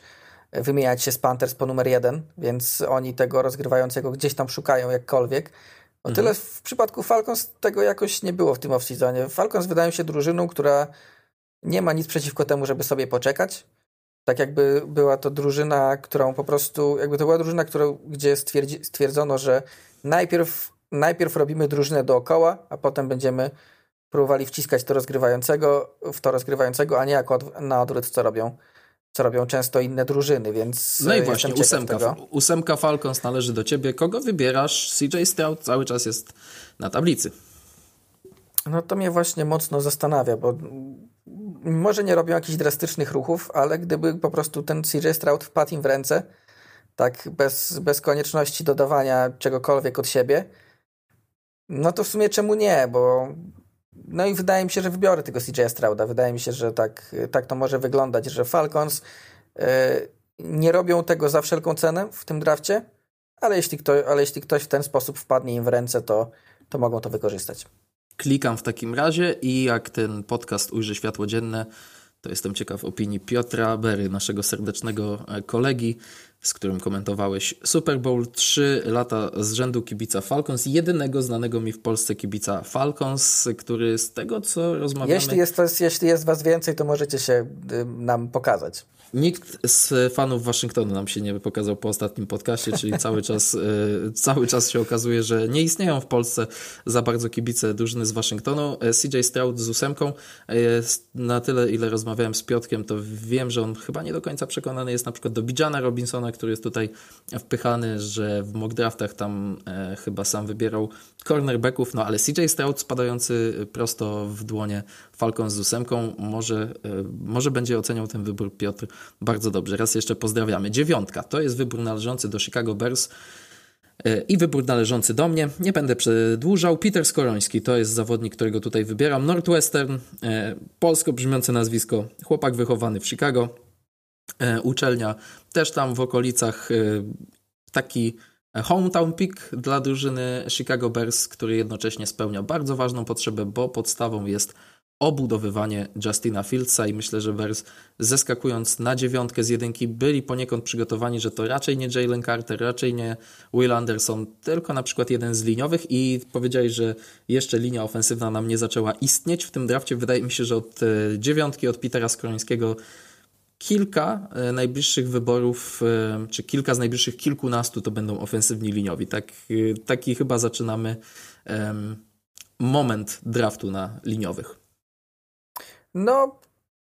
wymieniać się z Panthers po numer jeden, więc oni tego rozgrywającego gdzieś tam szukają jakkolwiek. O mhm. tyle w przypadku Falcons tego jakoś nie było w tym off-seasonie. Falcons wydają się drużyną, która nie ma nic przeciwko temu, żeby sobie poczekać. Tak jakby była to drużyna, którą po prostu, jakby to była drużyna, którą, gdzie stwierdzi, stwierdzono, że najpierw, najpierw robimy drużynę dookoła, a potem będziemy próbowali wciskać to rozgrywającego w to rozgrywającego, a nie jako na odwrót, co robią co robią często inne drużyny, więc No i właśnie, ósemka, ósemka Falcons należy do ciebie. Kogo wybierasz? CJ Stroud cały czas jest na tablicy. No to mnie właśnie mocno zastanawia, bo może nie robią jakichś drastycznych ruchów, ale gdyby po prostu ten CJ Stroud wpadł im w ręce, tak bez, bez konieczności dodawania czegokolwiek od siebie, no to w sumie czemu nie, bo no i wydaje mi się, że wybiorę tego CJ Strauda. Wydaje mi się, że tak, tak to może wyglądać, że Falcons yy, nie robią tego za wszelką cenę w tym drafcie, ale jeśli, kto, ale jeśli ktoś w ten sposób wpadnie im w ręce, to, to mogą to wykorzystać. Klikam w takim razie i jak ten podcast ujrzy światło dzienne, to jestem ciekaw opinii Piotra Bery, naszego serdecznego e, kolegi, z którym komentowałeś Super Bowl 3 lata z rzędu kibica Falcons, jedynego znanego mi w Polsce kibica Falcons, który z tego co rozmawiamy... Jeśli jest, jeśli jest was więcej, to możecie się y, nam pokazać. Nikt z fanów Waszyngtonu nam się nie pokazał po ostatnim podcaście, czyli cały czas, e, cały czas się okazuje, że nie istnieją w Polsce za bardzo kibice drużyny z Waszyngtonu. E, CJ Stroud z ósemką. E, na tyle, ile rozmawiałem z Piotkiem, to wiem, że on chyba nie do końca przekonany jest na przykład do Bijana Robinsona, który jest tutaj wpychany, że w mock draftach tam chyba sam wybierał cornerbacków, no ale CJ Stroud spadający prosto w dłonie Falcons z ósemką, może, może będzie oceniał ten wybór Piotr bardzo dobrze. Raz jeszcze pozdrawiamy. Dziewiątka to jest wybór należący do Chicago Bears e, i wybór należący do mnie. Nie będę przedłużał. Peter Skoroński to jest zawodnik, którego tutaj wybieram. Northwestern, e, polsko brzmiące nazwisko, chłopak wychowany w Chicago. E, uczelnia też tam w okolicach taki hometown pick dla drużyny Chicago Bears, który jednocześnie spełnia bardzo ważną potrzebę, bo podstawą jest obudowywanie Justina Fieldsa i myślę, że Bears zeskakując na dziewiątkę z jedynki byli poniekąd przygotowani, że to raczej nie Jalen Carter, raczej nie Will Anderson, tylko na przykład jeden z liniowych i powiedziałeś, że jeszcze linia ofensywna nam nie zaczęła istnieć w tym drafcie. Wydaje mi się, że od e, dziewiątki, od Petera Skrońskiego kilka e, najbliższych wyborów, e, czy kilka z najbliższych kilkunastu to będą ofensywni liniowi. Tak, taki chyba zaczynamy moment draftu na liniowych. No,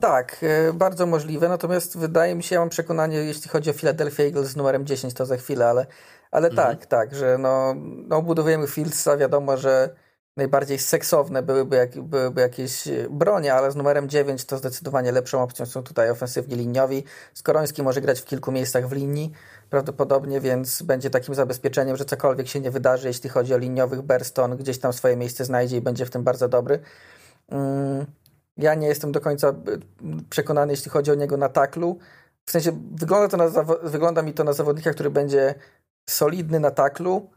tak, bardzo możliwe. Natomiast wydaje mi się, ja mam przekonanie, jeśli chodzi o Philadelphia Eagles z numerem 10, to za chwilę, ale, ale mhm. tak, tak, że no, no budujemy Fieldsa, wiadomo, że najbardziej seksowne byłyby, jak, byłyby jakieś e, bronie, ale z numerem 9 to zdecydowanie lepszą opcją są tutaj ofensywni liniowi. Skoroński może grać w kilku miejscach w linii prawdopodobnie, więc będzie takim zabezpieczeniem, że cokolwiek się nie wydarzy, jeśli chodzi o liniowych, Berston gdzieś tam swoje miejsce znajdzie i będzie w tym bardzo dobry. Ja nie jestem do końca e, przekonany, jeśli chodzi o niego na taklu. W sensie wygląda, to na, wygląda mi to na zawodnika, który będzie solidny na taklu,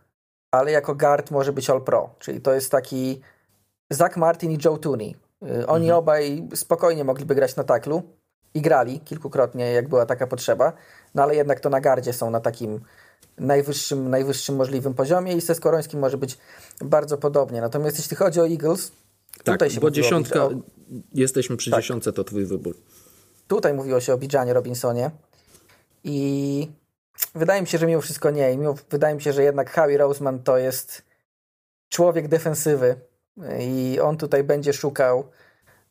ale jako guard może być All Pro, czyli to jest taki Zach Martin i Joe Tooney. Y, oni mhm. obaj spokojnie mogliby grać na taklu i grali kilkukrotnie, jak była taka potrzeba, no ale jednak to na gardzie są na takim najwyższym, najwyższym możliwym poziomie i ze Skorońskim może być bardzo podobnie. Natomiast jeśli chodzi o Eagles, tak, tutaj się bo dziesiątka, o... jesteśmy przy tak. dziesiątce, to twój wybór. Tutaj mówiło się o Bidżanie Robinsonie i wydaje mi się, że mimo wszystko nie. I mimo, wydaje mi się, że jednak Howie Roseman to jest człowiek defensywy i on tutaj będzie szukał,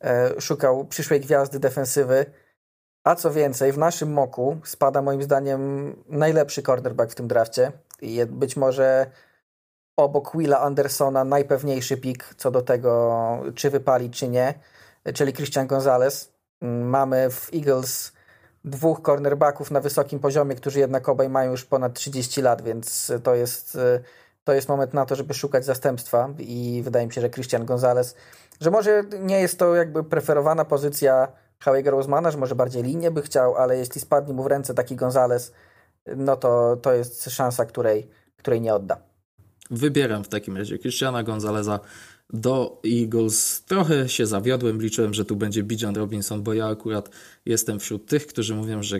e, szukał przyszłej gwiazdy defensywy. A co więcej, w naszym moku spada moim zdaniem najlepszy cornerback w tym drafcie i być może obok Willa Andersona najpewniejszy pik co do tego, czy wypali, czy nie, czyli Christian Gonzalez. Mamy w Eagles dwóch cornerbacków na wysokim poziomie, którzy jednak obaj mają już ponad 30 lat, więc to jest, to jest moment na to, żeby szukać zastępstwa i wydaje mi się, że Christian Gonzalez, że może nie jest to jakby preferowana pozycja Howiego Rosemana, że może bardziej linię by chciał, ale jeśli spadnie mu w ręce taki Gonzalez, no to to jest szansa, której, której nie odda. Wybieram w takim razie Christiana Gonzaleza do Eagles. Trochę się zawiodłem, liczyłem, że tu będzie Bijan Robinson, bo ja akurat jestem wśród tych, którzy mówią, że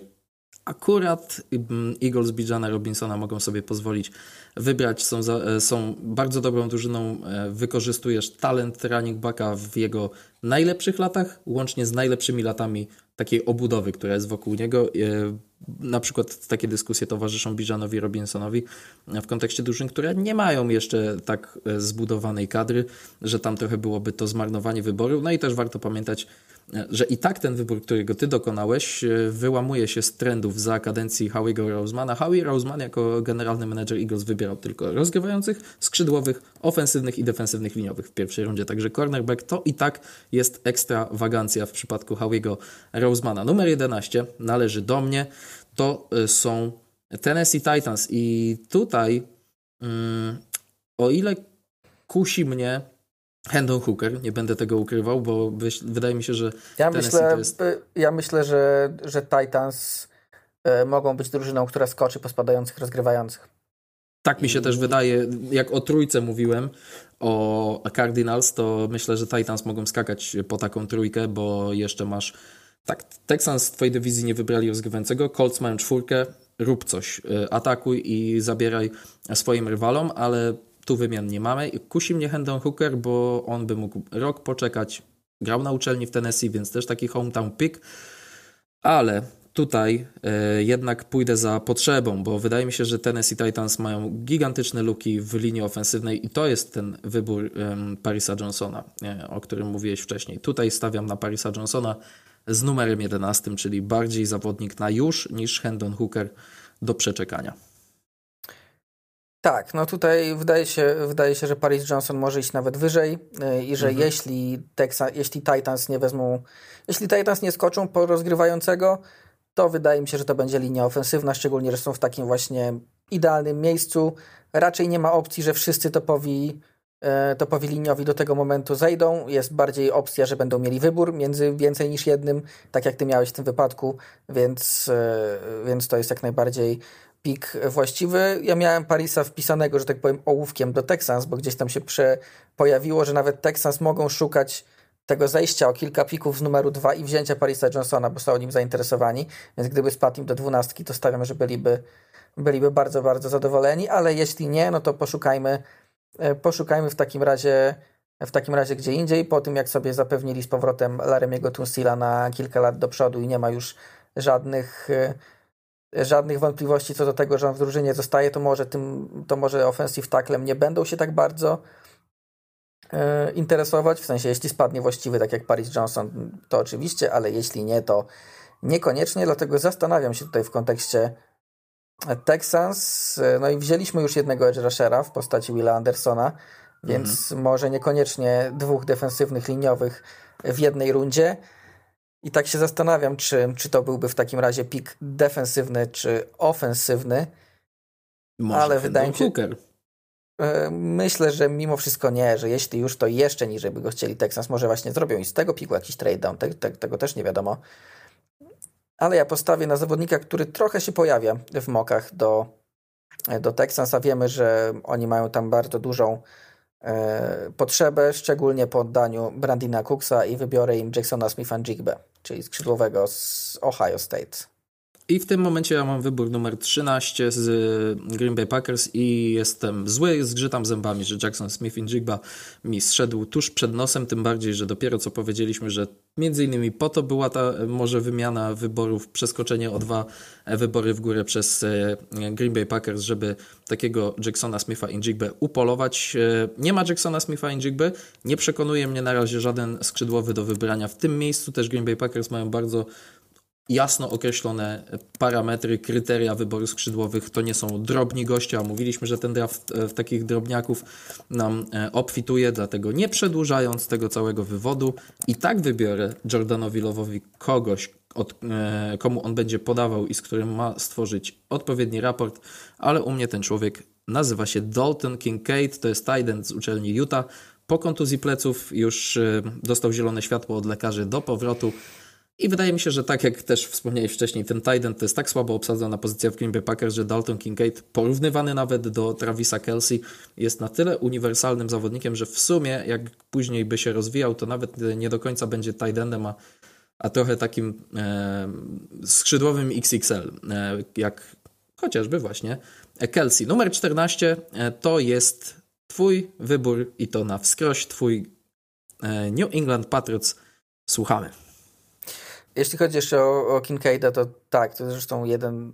akurat mm, Eagles Bijana Robinsona mogą sobie pozwolić wybrać. Są, za, e, są bardzo dobrą drużyną. E, wykorzystujesz talent running backa w jego najlepszych latach, łącznie z najlepszymi latami takiej obudowy, która jest wokół niego. E, na przykład takie dyskusje towarzyszą Bijanowi Robinsonowi w kontekście drużyn, które nie mają jeszcze tak zbudowanej kadry, że tam trochę byłoby to zmarnowanie wyboru. No i też warto pamiętać, że i tak ten wybór, którego ty dokonałeś, wyłamuje się z trendów za kadencji Howiego Rosemana. Howie Roseman jako generalny menedżer Eagles wybierał tylko rozgrywających, skrzydłowych, ofensywnych i defensywnych liniowych w pierwszej rundzie. Także cornerback to i tak jest ekstrawagancja w przypadku Howiego Rosemana. Numer 11 należy do mnie. To y, są Tennessee Titans i tutaj mm, o ile kusi mnie Hendon Hooker, nie będę tego ukrywał, bo wydaje mi się, że ja myślę, jest... ja myślę, że, że Titans y, mogą być drużyną, która skoczy po spadających rozgrywających. Tak mi się też wydaje, jak o trójce mówiłem, o Cardinals, to myślę, że Titans mogą skakać po taką trójkę, bo jeszcze masz. Tak, Texans w twojej dywizji nie wybrali rozgrywającego, Colts mają czwórkę, rób coś, y, atakuj i zabieraj swoim rywalom, ale tu wymian nie mamy. Kusi mnie Hendon Hooker, bo on by mógł rok poczekać. Grał na uczelni w Tennessee, więc też taki hometown pick, ale tutaj e, jednak pójdę za potrzebą, bo wydaje mi się, że Tennessee Titans mają gigantyczne luki w linii ofensywnej i to jest ten wybór Parisa Johnsona, e, o którym mówiłeś wcześniej. Tutaj stawiam na Parisa Johnsona z numerem 11, czyli bardziej zawodnik na już niż Hendon Hooker do przeczekania. Tak, no tutaj wydaje się, wydaje się, że Paris Johnson może iść nawet wyżej e, i że mhm. jeśli, Texas, jeśli Titans nie wezmą, jeśli Titans nie skoczą po rozgrywającego, to wydaje mi się, że to będzie linia ofensywna, szczególnie, że są w takim właśnie idealnym miejscu. Raczej nie ma opcji, że wszyscy topowi, e, topowi liniowi do tego momentu zejdą. Jest bardziej opcja, że będą mieli wybór między więcej niż jednym, tak jak ty miałeś w tym wypadku, więc, e, więc to jest jak najbardziej pik właściwy. Ja miałem Parisa wpisanego, że tak powiem, ołówkiem do Texans, bo gdzieś tam się prze pojawiło, że nawet Texans mogą szukać tego zejścia o kilka pików z numeru 2 i wzięcia Parisa Johnsona, bo są nim zainteresowani, więc gdyby spadł im do dwunastki, to stawiam, że byliby, byliby bardzo, bardzo zadowoleni, ale jeśli nie, no to poszukajmy, e, poszukajmy w takim razie w takim razie gdzie indziej, po tym jak sobie zapewnili z powrotem Laremiego Tunsila na kilka lat do przodu i nie ma już żadnych żadnych wątpliwości co do tego, że on w drużynie zostaje, to może tym, to może offensive tacklem nie będą się tak bardzo e, interesować, w sensie jeśli spadnie właściwy, tak jak Paris Johnson, to oczywiście, ale jeśli nie, to niekoniecznie, dlatego zastanawiam się tutaj w kontekście Texans, no i wzięliśmy już jednego edge rushera w postaci Willa Andersona, więc mhm. może niekoniecznie dwóch defensywnych liniowych w jednej rundzie, i tak się zastanawiam, czy, czy to byłby w takim razie pik defensywny czy ofensywny. Może ale wydaje mi się. Hooker. E, myślę, że mimo wszystko nie, że jeśli już to jeszcze niżej by go chcieli Texans, może właśnie zrobią i z tego piku jakiś trade down, te, te, tego też nie wiadomo. Ale ja postawię na zawodnika, który trochę się pojawia w mokach do, do Texans, a wiemy, że oni mają tam bardzo dużą E, potrzebę, szczególnie po oddaniu Brandina Cooksa i wybiorę im Jacksona Smitha-Jigbe, czyli skrzydłowego z Ohio State. I w tym momencie ja mam wybór numer 13 z Green Bay Packers i jestem zły, zgrzytam zębami, że Jackson Smith i Jigba mi zszedł tuż przed nosem, tym bardziej, że dopiero co powiedzieliśmy, że między innymi po to była ta może wymiana wyborów, przeskoczenie o dwa wybory w górę przez e, Green Bay Packers, żeby takiego Jacksona Smitha i Jigbe upolować. E, nie ma Jacksona Smitha i Jigbe, nie przekonuje mnie na razie żaden skrzydłowy do wybrania. W tym miejscu też Green Bay Packers mają bardzo jasno określone parametry, kryteria wyboru skrzydłowych. To nie są drobni goście, a mówiliśmy, że ten draft e, w takich drobniaków nam e, obfituje, dlatego nie przedłużając tego całego wywodu i tak wybiorę Jordanowi Lowowi kogoś, od, e, komu on będzie podawał i z którym ma stworzyć odpowiedni raport, ale u mnie ten człowiek nazywa się Dalton Kincaid, to jest tight z uczelni Utah. Po kontuzji pleców już dostał zielone światło od lekarzy do powrotu i wydaje mi się, że tak jak też wspomniałeś wcześniej, ten Titan to jest tak słabo obsadzona pozycja w Green Bay Packers, że Dalton Kincaid, porównywany nawet do Travisa Kelsey, jest na tyle uniwersalnym zawodnikiem, że w sumie jak później by się rozwijał, to nawet nie do końca będzie Titanem, a, a trochę takim e, skrzydłowym XXL, e, jak chociażby właśnie Kelsey. Numer 14 e, to jest Twój wybór i to na wskroś Twój e, New England Patriots. Słuchamy. Jeśli chodzi jeszcze o, o Kincaida, to tak, to zresztą jeden,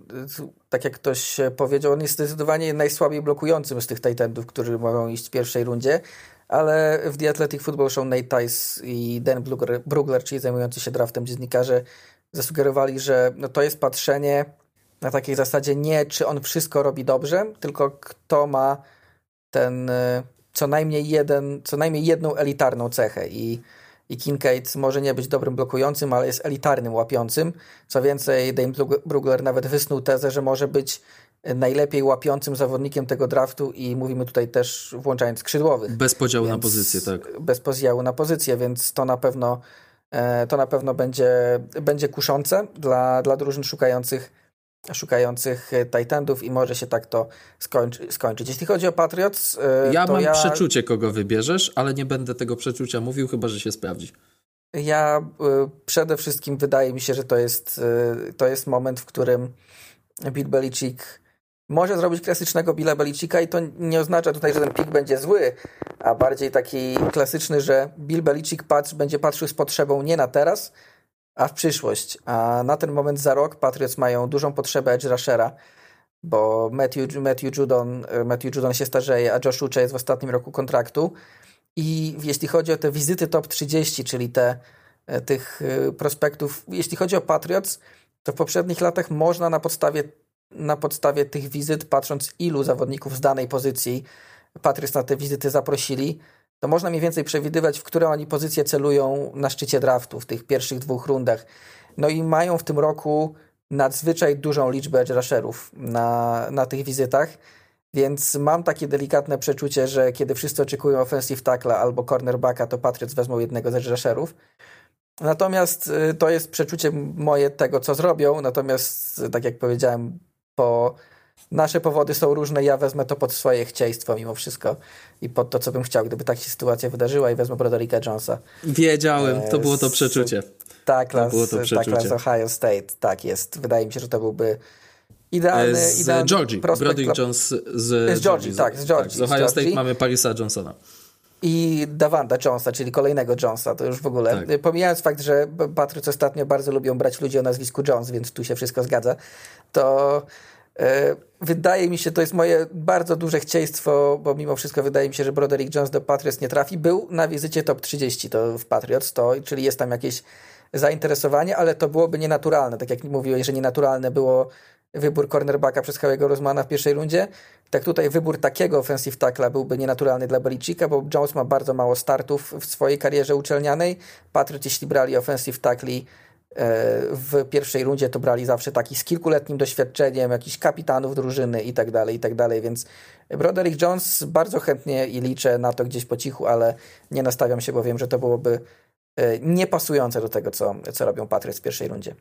tak jak ktoś powiedział, on jest zdecydowanie najsłabiej blokującym z tych Titanów, którzy mogą iść w pierwszej rundzie, ale w The Athletic Football Show Nate Tice i Dan Brugler, czyli zajmujący się draftem dziennikarze, zasugerowali, że no to jest patrzenie na takiej zasadzie nie, czy on wszystko robi dobrze, tylko kto ma ten co najmniej jeden, co najmniej jedną elitarną cechę i i Kincaid może nie być dobrym blokującym, ale jest elitarnym łapiącym. Co więcej, Dame Brugler nawet wysnuł tezę, że może być najlepiej łapiącym zawodnikiem tego draftu i mówimy tutaj też włączając skrzydłowych. Bez podziału na pozycję, tak. Bez podziału na pozycję, więc to na pewno e, to na pewno będzie, będzie kuszące dla, dla drużyn szukających szukających e, Titanów i może się tak to skończy, skończyć. Jeśli chodzi o Patriots, e, ja mam ja... przeczucie, kogo wybierzesz, ale nie będę tego przeczucia mówił, chyba że się sprawdzi. Ja e, przede wszystkim wydaje mi się, że to jest, to jest moment, w którym Bill Belichick może zrobić klasycznego Billa Belicicka i to nie oznacza tutaj, że ten pik będzie zły, a bardziej taki klasyczny, że Bill Belichick patrzy, będzie patrzył z potrzebą nie na teraz, a w przyszłość. A na ten moment za rok Patriots mają dużą potrzebę edge rushera, bo Matthew, Matthew, Judon, Matthew Judon się starzeje, a Josh Uche jest w ostatnim roku kontraktu. I jeśli chodzi o te wizyty top 30, czyli te e, tych e, prospektów, jeśli chodzi o Patriots, to w poprzednich latach można na podstawie, na podstawie tych wizyt, patrząc ilu zawodników z danej pozycji Patriots na te wizyty zaprosili, to można mniej więcej przewidywać, w które oni pozycje celują na szczycie draftu w tych pierwszych dwóch rundach. No i mają w tym roku nadzwyczaj dużą liczbę edge rusherów na, na tych wizytach, więc mam takie delikatne przeczucie, że kiedy wszyscy oczekują offensive tackla albo cornerbacka, to Patriots wezmą jednego z edge rusherów. Natomiast y, to jest przeczucie moje tego, co zrobią, natomiast tak jak powiedziałem, po nasze powody są różne, ja wezmę to pod swoje chcieństwo mimo wszystko i pod to, co bym chciał, gdyby tak się sytuacja wydarzyła i wezmę Brodericka Jonesa. Wiedziałem, to było to przeczucie. Tak, to było to przeczucie. Tak, z Ohio State, tak jest. Wydaje mi się, że to byłby idealny, z idealny Georgii. Broderick Jones z, z Georgii, tak, z Georgii. Tak, z Ohio z Georgii. State mamy Parisa Johnsona. i Davanda Jonesa, czyli kolejnego Jonesa, to już w ogóle. Tak. Pomijając fakt, że Patriots ostatnio bardzo lubią brać ludzi o nazwisku Jones, więc tu się wszystko zgadza, to e, wydaje mi się, to jest moje bardzo duże chcieństwo, bo mimo wszystko wydaje mi się, że Broderick Jones do Patriots nie trafi. Był na wizycie top 30 to w Patriots, to, czyli jest tam jakieś zainteresowanie, ale to byłoby nienaturalne. Tak jak mówiłeś, że nienaturalne było wybór cornerbacka przez Howiego Rozmana w pierwszej rundzie, tak tutaj wybór takiego offensive tackla byłby nienaturalny dla Belichicka, bo Jones ma bardzo mało startów w swojej karierze uczelnianej. Patriot, jeśli brali offensive tackli e, w pierwszej rundzie, to brali zawsze taki z kilkuletnim doświadczeniem, jakichś kapitanów drużyny i tak dalej, i tak dalej, więc Broderick Jones bardzo chętnie i liczę na to gdzieś po cichu, ale nie nastawiam się, bo wiem, że to byłoby e, niepasujące do tego, co, co robią Patriots w pierwszej rundzie.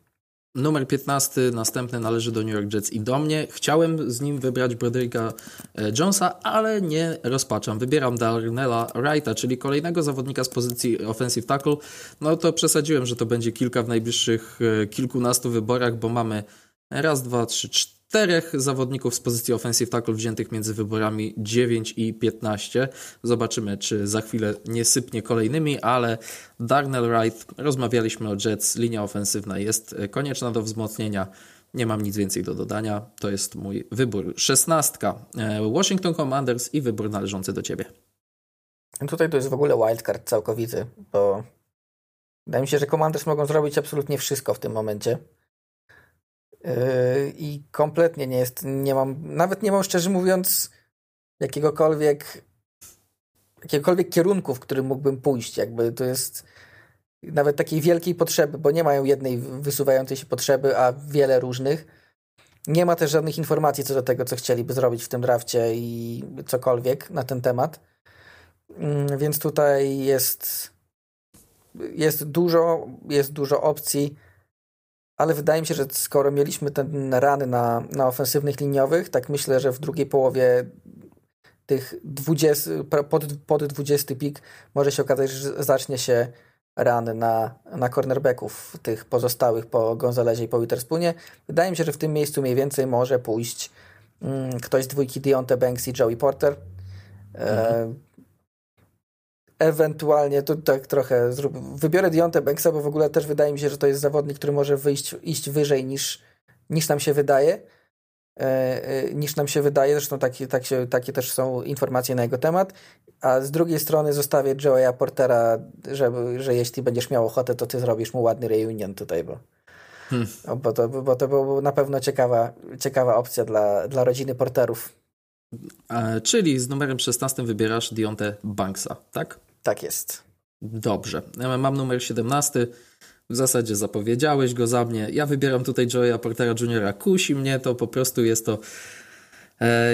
Numer 15 następny należy do New York Jets i do mnie. Chciałem z nim wybrać Brodericka e, Jonesa, ale nie rozpaczam. Wybieram Darnella Wrighta, czyli kolejnego zawodnika z pozycji offensive tackle. No to przesadziłem, że to będzie kilka w najbliższych e, kilkunastu wyborach, bo mamy raz, dwa, trzy, cztery czterech zawodników z pozycji offensive tackle wziętych między wyborami 9 i 15. Zobaczymy, czy za chwilę nie sypnie kolejnymi, ale Darnell Wright, rozmawialiśmy o Jets, linia ofensywna jest konieczna do wzmocnienia. Nie mam nic więcej do dodania. To jest mój wybór. Szesnastka. E, Washington Commanders i wybór należący do ciebie. Tutaj to jest w ogóle wildcard całkowity, bo wydaje mi się, że Commanders mogą zrobić absolutnie wszystko w tym momencie. Yy, I kompletnie nie jest, nie mam, nawet nie mam szczerze mówiąc jakiegokolwiek jakiegokolwiek kierunku, w którym mógłbym pójść. Jakby to jest nawet takiej wielkiej potrzeby, bo nie mają jednej wysuwającej się potrzeby, a wiele różnych. Nie ma też żadnych informacji co do tego, co chcieliby zrobić w tym drafcie i cokolwiek na ten temat. Mm, więc tutaj jest jest dużo, jest dużo opcji ale wydaje mi się, że skoro mieliśmy ten rany na, na ofensywnych liniowych, tak myślę, że w drugiej połowie tych 20, pod, pod 20 pik może się okazać, że zacznie się rany na, na cornerbacków tych pozostałych po Gonzalezie i po Witherspoonie. Wydaje mi się, że w tym miejscu mniej więcej może pójść mm, ktoś z dwójki Deontay Banks i Joey Porter. E, mhm. E, ewentualnie to tak trochę zrób. Wybiorę Dionte Banksa, bo w ogóle też wydaje mi się, że to jest zawodnik, który może wyjść, iść wyżej niż, niż nam się wydaje. E, e, niż nam się wydaje, zresztą takie, tak się, takie też są informacje na jego temat. A z drugiej strony zostawię Joeya Portera, żeby, że jeśli będziesz miał ochotę, to ty zrobisz mu ładny reunion tutaj, bo, hmm. bo, to, bo to była na pewno ciekawa, ciekawa opcja dla, dla rodziny Porterów. E, czyli z numerem 16 wybierasz Dionte Banksa, tak? Tak jest. Dobrze. Mam numer 17. W zasadzie zapowiedziałeś go za mnie. Ja wybieram tutaj Joeya Portera Jr. Kusi mnie to, po prostu jest to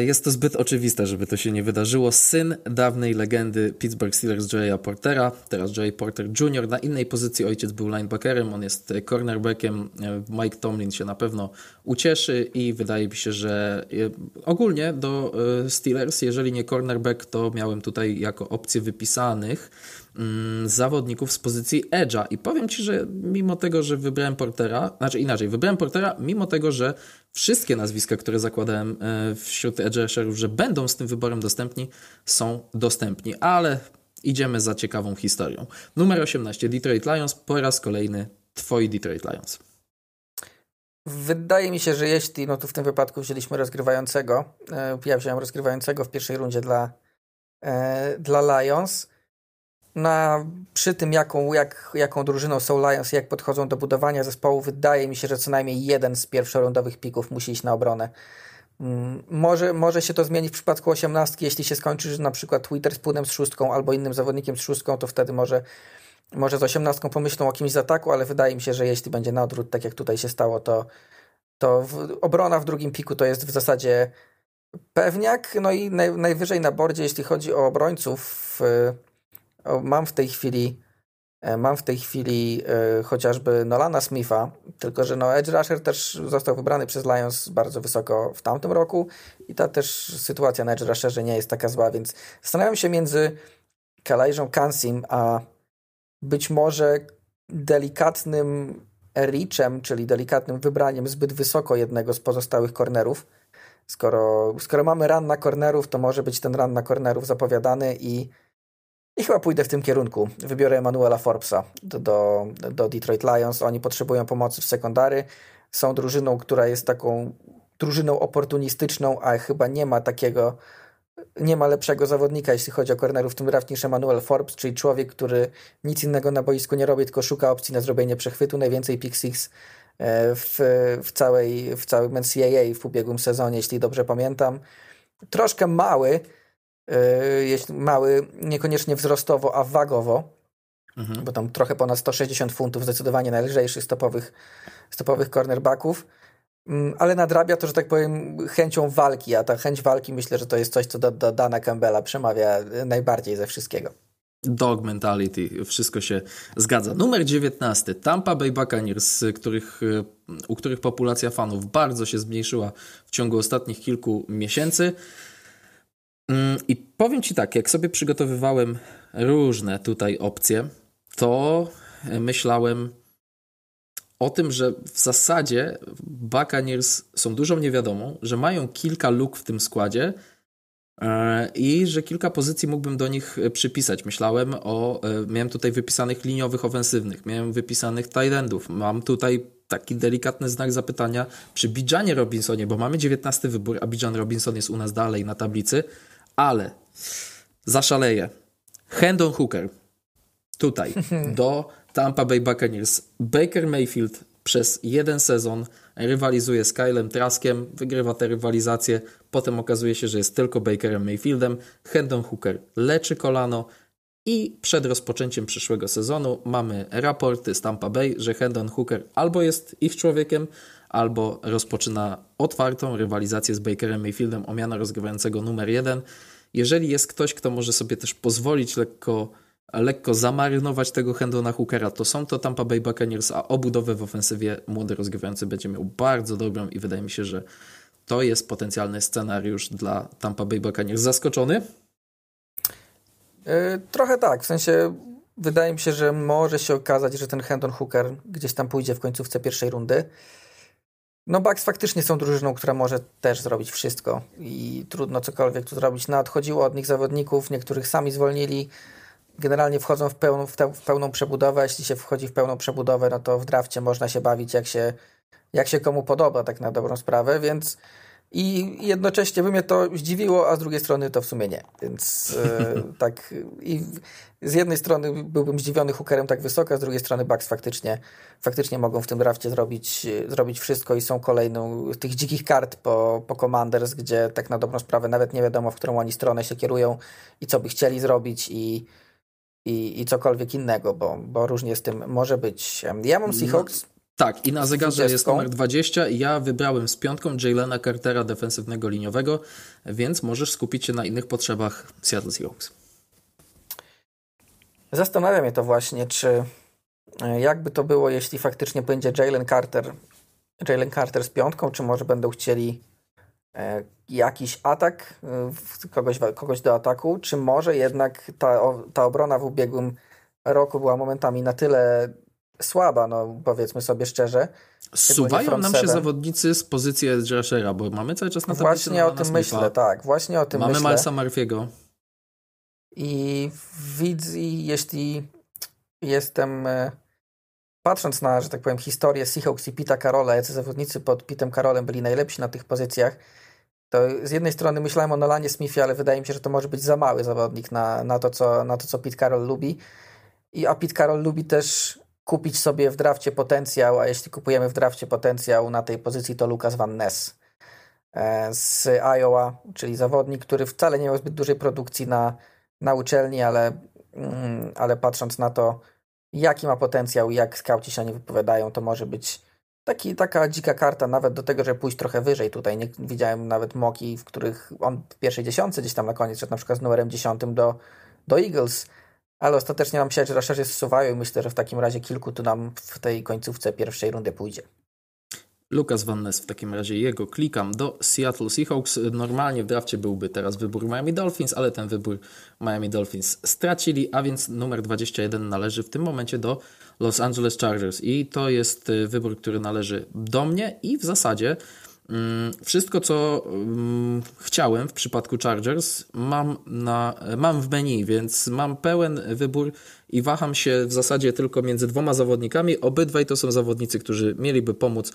jest to zbyt oczywiste, żeby to się nie wydarzyło. Syn dawnej legendy Pittsburgh Steelers Joeya Portera, teraz Joey Porter Jr. Na innej pozycji ojciec był linebackerem, on jest cornerbackiem. E, Mike Tomlin się na pewno ucieszy i wydaje mi się, że e, ogólnie do Steelers, jeżeli nie cornerback, to miałem tutaj jako opcję wypisanych zawodników z pozycji edge'a i powiem Ci, że mimo tego, że wybrałem Portera, znaczy inaczej, wybrałem Portera mimo tego, że wszystkie nazwiska, które zakładałem e, wśród edgerów, że będą z tym wyborem dostępni, są dostępni, ale idziemy za ciekawą historią. Numer 18, Detroit Lions, po raz kolejny twoi Detroit Lions. Wydaje mi się, że jeśli, no tu w tym wypadku wzięliśmy rozgrywającego, e, ja wziąłem rozgrywającego w pierwszej rundzie dla, e, dla Lions, na, przy tym, jaką, jak, jaką drużyną są Lions jak podchodzą do budowania zespołu, wydaje mi się, że co najmniej jeden z pierwszorundowych pików musi iść na obronę. Mm, może, może się to zmienić w przypadku osiemnastki, jeśli się skończy, że na przykład Twitter z płynem z szóstką albo innym zawodnikiem z szóstką, to wtedy może, może z osiemnastką pomyślą o kimś z ataku, ale wydaje mi się, że jeśli będzie na odwrót, tak jak tutaj się stało, to, to w, obrona w drugim piku to jest w zasadzie pewniak, no i naj, najwyżej na bordzie, jeśli chodzi o obrońców, mam w tej chwili e, mam w tej chwili e, chociażby Nolana Smitha, tylko że no Edge Rusher też został wybrany przez Lions bardzo wysoko w tamtym roku i ta też sytuacja na Edge Rusherze nie jest taka zła, więc zastanawiam się między Kalajżą Kansim a być może delikatnym reachem, czyli delikatnym wybraniem zbyt wysoko jednego z pozostałych cornerów. Skoro, skoro mamy run na cornerów, to może być ten run na cornerów zapowiadany i I chyba pójdę w tym kierunku. Wybiorę Emanuela Forbesa do, do, do Detroit Lions. Oni potrzebują pomocy w sekundary. Są drużyną, która jest taką drużyną oportunistyczną, a chyba nie ma takiego, nie ma lepszego zawodnika, jeśli chodzi o cornerów w tym draft niż Emmanuel Forbes, czyli człowiek, który nic innego na boisku nie robi, tylko szuka opcji na zrobienie przechwytu, najwięcej pick six e, w, w, całej, w całym NCAA w ubiegłym sezonie, jeśli dobrze pamiętam. Troszkę mały, jeśli mały niekoniecznie wzrostowo, a wagowo, mhm. bo tam trochę ponad 160 funtów, zdecydowanie najlżejszy stopowych, stopowych cornerbacków. Mm, ale nadrabia to, że tak powiem, chęcią walki, a ta chęć walki myślę, że to jest coś, co do, do Dana Campbella przemawia najbardziej ze wszystkiego. Dog mentality, wszystko się zgadza. Numer 19, Tampa Bay Buccaneers, których, u których populacja fanów bardzo się zmniejszyła w ciągu ostatnich kilku miesięcy. Mm, I powiem Ci tak, jak sobie przygotowywałem różne tutaj opcje, to myślałem, o tym, że w zasadzie Buccaneers są dużą niewiadomą, że mają kilka luk w tym składzie e, i że kilka pozycji mógłbym do nich przypisać. Myślałem o, e, miałem tutaj wypisanych liniowych ofensywnych, miałem wypisanych tight endów, mam tutaj taki delikatny znak zapytania przy Bijanie Robinsonie, bo mamy 19 wybór, a Bijan Robinson jest u nas dalej na tablicy, ale zaszaleję. Hendon Hooker tutaj do Tampa Bay Buccaneers. Baker Mayfield przez jeden sezon rywalizuje z Kylem Traskiem, wygrywa tę rywalizację, potem okazuje się, że jest tylko Bakerem Mayfieldem. Hendon Hooker leczy kolano i przed rozpoczęciem przyszłego sezonu mamy raporty z Tampa Bay, że Hendon Hooker albo jest ich człowiekiem, albo rozpoczyna otwartą rywalizację z Bakerem Mayfieldem o miano rozgrywającego numer jeden. Jeżeli jest ktoś, kto może sobie też pozwolić lekko lekko zamarynować tego Hendona Hookera, to są to Tampa Bay Buccaneers, a obudowę w ofensywie młody rozgrywający będzie miał bardzo dobrą i wydaje mi się, że to jest potencjalny scenariusz dla Tampa Bay Buccaneers. Zaskoczony? Yy, trochę tak, w sensie wydaje mi się, że może się okazać, że ten Hendon Hooker gdzieś tam pójdzie w końcówce pierwszej rundy. No Bucks faktycznie są drużyną, która może też zrobić wszystko i trudno cokolwiek tu zrobić. No odchodziło od nich zawodników, niektórych sami zwolnili, generalnie wchodzą w pełną, w, te, w pełną przebudowę. Jeśli się wchodzi w pełną przebudowę, no to w drafcie można się bawić jak się, jak się komu podoba, tak na dobrą sprawę, więc i jednocześnie by mnie to zdziwiło, a z drugiej strony to w sumie nie. Więc e, tak i z jednej strony byłbym zdziwiony hookerem tak wysoko, a z drugiej strony Bucks faktycznie, faktycznie mogą w tym drafcie zrobić, zrobić wszystko i są kolejną tych dzikich kart po, po Commanders, gdzie tak na dobrą sprawę nawet nie wiadomo, w którą oni stronę się kierują i co by chcieli zrobić i i, i cokolwiek innego, bo, bo różnie z tym może być. Ja mam Seahawks. Tak, i na zegarze jest numer 20 i ja wybrałem z piątką Jalena Cartera defensywnego liniowego, więc możesz skupić się na innych potrzebach Seattle Seahawks. Zastanawia mnie to właśnie, czy e, jakby to było, jeśli faktycznie będzie Jalen Carter, Jalen Carter z piątką, czy może będą chcieli E, jakiś atak, e, kogoś, kogoś do ataku, czy może jednak ta, ta obrona w ubiegłym roku była momentami na tyle słaba, no powiedzmy sobie szczerze. Suwają nam się zawodnicy z pozycji edge bo mamy cały czas na tablicy Właśnie o tym Smitha. myślę, tak, właśnie o tym mamy myślę. Mamy Milesa Murphy'ego. I widzę, jeśli jestem e, patrząc na, że tak powiem, historię Seahawks i Pita Karola, jacy zawodnicy pod Pitem Karolem byli najlepsi na tych pozycjach, to z jednej strony myślałem o Nolanie Smithie, ale wydaje mi się, że to może być za mały zawodnik na, na, to, co, na to, co Pete Carroll lubi. I, a Pete Carroll lubi też kupić sobie w drafcie potencjał, a jeśli kupujemy w drafcie potencjał na tej pozycji, to Lucas Van Ness e, z Iowa, czyli zawodnik, który wcale nie miał zbyt dużej produkcji na, na uczelni, ale, mm, ale patrząc na to, jaki ma potencjał i jak skauci się nie wypowiadają, to może być Taki, taka dzika karta nawet do tego, żeby pójść trochę wyżej. Tutaj nie, widziałem nawet moki, w których on w pierwszej dziesiątce gdzieś tam na koniec szedł na przykład z numerem dziesiątym do, do Eagles, ale ostatecznie nam się raszerzy zsuwają i myślę, że w takim razie kilku tu nam w tej końcówce pierwszej rundy pójdzie. Lucas Van Ness w takim razie jego klikam do Seattle Seahawks. Normalnie w drafcie byłby teraz wybór Miami Dolphins, ale ten wybór Miami Dolphins stracili, a więc numer 21 należy w tym momencie do Los Angeles Chargers i to jest y, wybór, który należy do mnie i w zasadzie wszystko, co mm, chciałem w przypadku Chargers, mam, na, mam w menu, więc mam pełen wybór i waham się w zasadzie tylko między dwoma zawodnikami. Obydwaj to są zawodnicy, którzy mieliby pomóc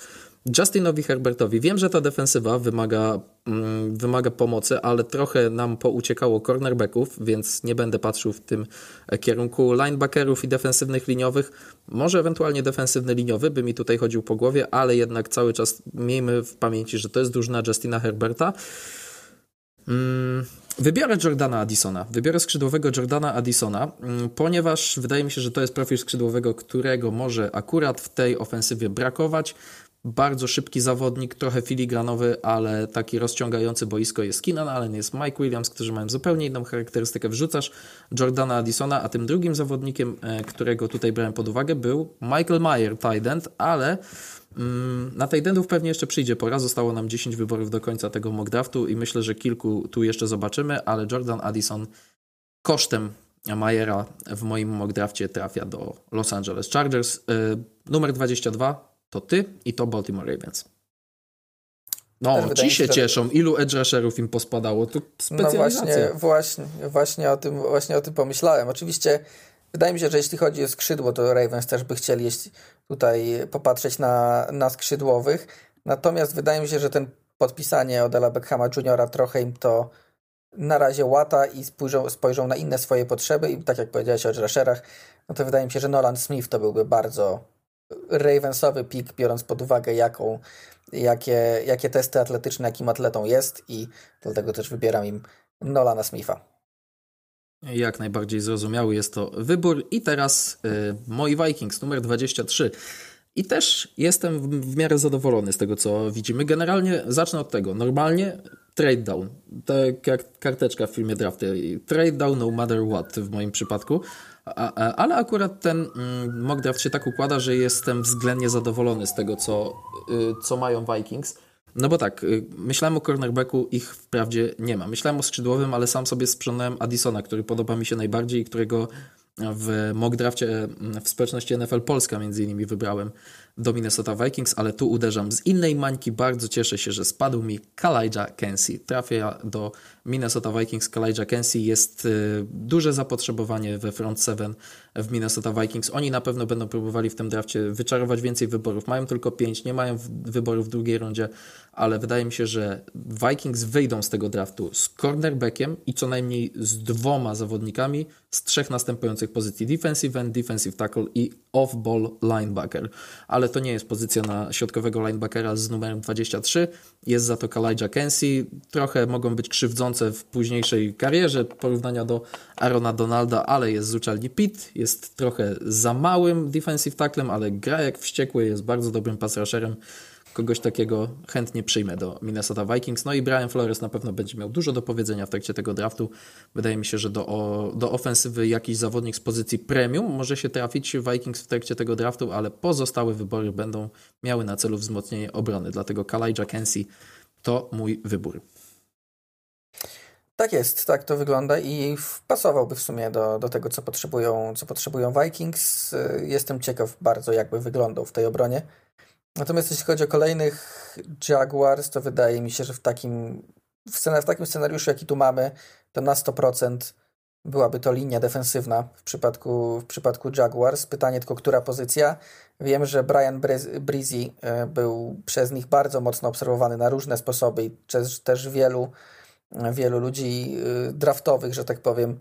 Justinowi Herbertowi. Wiem, że ta defensywa wymaga, mm, wymaga pomocy, ale trochę nam pouciekało cornerbacków, więc nie będę patrzył w tym kierunku linebackerów i defensywnych liniowych. Może ewentualnie defensywny liniowy by mi tutaj chodził po głowie, ale jednak cały czas miejmy w pamięci, że to jest drużyna Justina Herberta. Mm, wybiorę Jordana Addisona. Wybiorę skrzydłowego Jordana Addisona, mm, ponieważ wydaje mi się, że to jest profil skrzydłowego, którego może akurat w tej ofensywie brakować. Bardzo szybki zawodnik, trochę filigranowy, ale taki rozciągający boisko jest Keenan Allen, jest Mike Williams, którzy mają zupełnie inną charakterystykę. Wrzucasz Jordana Addisona, a tym drugim zawodnikiem, e, którego tutaj brałem pod uwagę, był Michael Mayer, tight end, ale mm, na tight endów pewnie jeszcze przyjdzie pora. Zostało nam 10 wyborów do końca tego mock draftu i myślę, że kilku tu jeszcze zobaczymy, ale Jordan Addison kosztem Mayera w moim mock drafcie trafia do Los Angeles Chargers. E, numer 22 to ty i to Baltimore Ravens. No, ci się, cieszą. Ilu edge rusherów im pospadało? To specjalizacja. No właśnie, właśnie, właśnie, o tym, właśnie o tym pomyślałem. Oczywiście wydaje mi się, że jeśli chodzi o skrzydło, to Ravens też by chcieli tutaj popatrzeć na, na skrzydłowych. Natomiast wydaje mi się, że ten podpisanie Odela Beckhama Juniora trochę im to na razie łata i spojrzą, spojrzą na inne swoje potrzeby i tak jak powiedziałeś o edge rusherach, no to wydaje mi się, że Nolan Smith to byłby bardzo Ravensowy pik, biorąc pod uwagę, jaką, jakie, jakie testy atletyczne, jakim atletą jest i dlatego też wybieram im Nolana Smitha. Jak najbardziej zrozumiały jest to wybór. I teraz y, moi Vikings, numer 23. I też jestem w, w miarę zadowolony z tego, co widzimy. Generalnie zacznę od tego. Normalnie trade down. Jak karteczka w filmie Drafty. Trade down no matter what w moim przypadku ale akurat ten mm, mock draft się tak układa, że jestem względnie zadowolony z tego, co, y, co mają Vikings. No bo tak, y, myślałem o cornerbacku, ich wprawdzie nie ma. Myślałem o skrzydłowym, ale sam sobie sprzątnąłem Addisona, który podoba mi się najbardziej i którego w mock drafcie mm, w społeczności NFL Polska między innymi wybrałem do Minnesota Vikings, ale tu uderzam z innej mańki. Bardzo cieszę się, że spadł mi Kalijah Kensi. Trafia do Minnesota Vikings. Kalijah Kensi jest y, duże zapotrzebowanie we front seven w Minnesota Vikings. Oni na pewno będą próbowali w tym drafcie wyczarować więcej wyborów. Mają tylko pięć, nie mają wyborów w drugiej rundzie, ale wydaje mi się, że Vikings wyjdą z tego draftu z cornerbackiem i co najmniej z dwoma zawodnikami z trzech następujących pozycji: defensive end, defensive tackle i off-ball linebacker. Ale to nie jest pozycja na środkowego linebackera z numerem 23. Jest za to Kalijah Kensi. Trochę mogą być krzywdzące w późniejszej karierze porównania do Arona Donalda, ale jest z uczelni Pitt. Jest trochę za małym defensive tacklem, ale gra jak wściekły, jest bardzo dobrym pass rusherem kogoś takiego chętnie przyjmę do Minnesota Vikings. No i Brian Flores na pewno będzie miał dużo do powiedzenia w trakcie tego draftu. Wydaje mi się, że do, do ofensywy jakiś zawodnik z pozycji premium może się trafić Vikings w trakcie tego draftu, ale pozostałe wybory będą miały na celu wzmocnienie obrony. Dlatego Kalijah Kensi to mój wybór. Tak jest, tak to wygląda i pasowałby w sumie do, do tego, co potrzebują, co potrzebują Vikings. Jestem ciekaw bardzo, jakby wyglądał w tej obronie. Natomiast jeśli chodzi o kolejnych Jaguars, to wydaje mi się, że w takim, w, w takim scenariuszu, jaki tu mamy, to na 100% byłaby to linia defensywna w przypadku, w przypadku Jaguars. Pytanie tylko, która pozycja. Wiem, że Brian Breezy e, był przez nich bardzo mocno obserwowany na różne sposoby i też, też wielu, wielu ludzi e, draftowych, że tak powiem,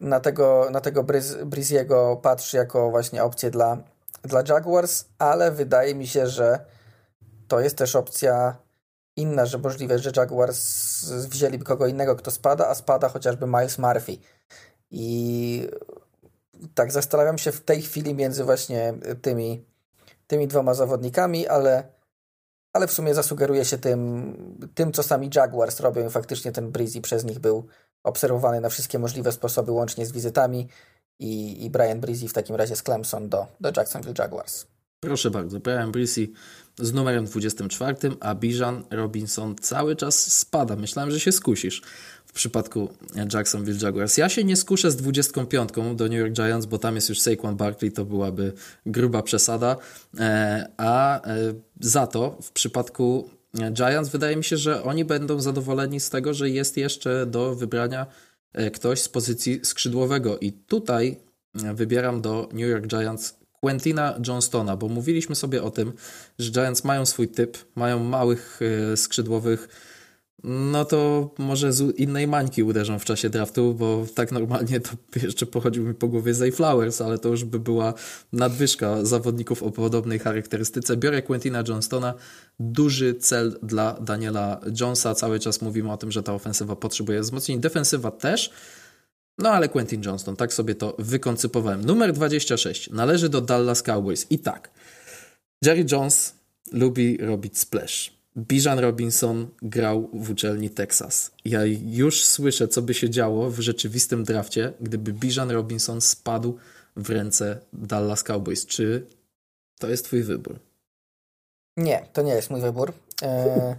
na tego, na tego Breezy'ego patrzy jako właśnie opcję dla, dla Jaguars, ale wydaje mi się, że to jest też opcja inna, że możliwe, że Jaguars wzięliby kogo innego, kto spada, a spada chociażby Miles Murphy. I tak zastanawiam się w tej chwili między właśnie tymi, tymi dwoma zawodnikami, ale, ale w sumie zasugeruje się tym, tym, co sami Jaguars robią faktycznie ten Breezy przez nich był obserwowany na wszystkie możliwe sposoby, łącznie z wizytami i, i Brian Breezy w takim razie z Clemson do, do Jacksonville Jaguars. Proszę bardzo, Brian Breezy z numerem 24, a Bijan Robinson cały czas spada. Myślałem, że się skusisz w przypadku Jacksonville Jaguars. Ja się nie skuszę z 25 do New York Giants, bo tam jest już Saquon Barkley, to byłaby gruba przesada, e, a e, za to w przypadku Giants, wydaje mi się, że oni będą zadowoleni z tego, że jest jeszcze do wybrania ktoś z pozycji skrzydłowego. I tutaj wybieram do New York Giants Quentina Johnstona, bo mówiliśmy sobie o tym, że Giants mają swój typ, mają małych skrzydłowych no to może z innej mańki uderzą w czasie draftu, bo tak normalnie to jeszcze pochodził mi po głowie Zay Flowers, ale to już by była nadwyżka zawodników o podobnej charakterystyce. Biorę Quentina Johnstona, duży cel dla Daniela Jonesa. Cały czas mówimy o tym, że ta ofensywa potrzebuje wzmocnień, defensywa też. No ale Quentin Johnston, tak sobie to wykoncypowałem. Numer 26 należy do Dallas Cowboys. I tak, Jerry Jones lubi robić splash. Bijan Robinson grał w uczelni Texas. Ja już słyszę, co by się działo w rzeczywistym drafcie, gdyby Bijan Robinson spadł w ręce Dallas Cowboys. Czy to jest twój wybór? Nie, to nie jest mój wybór. E,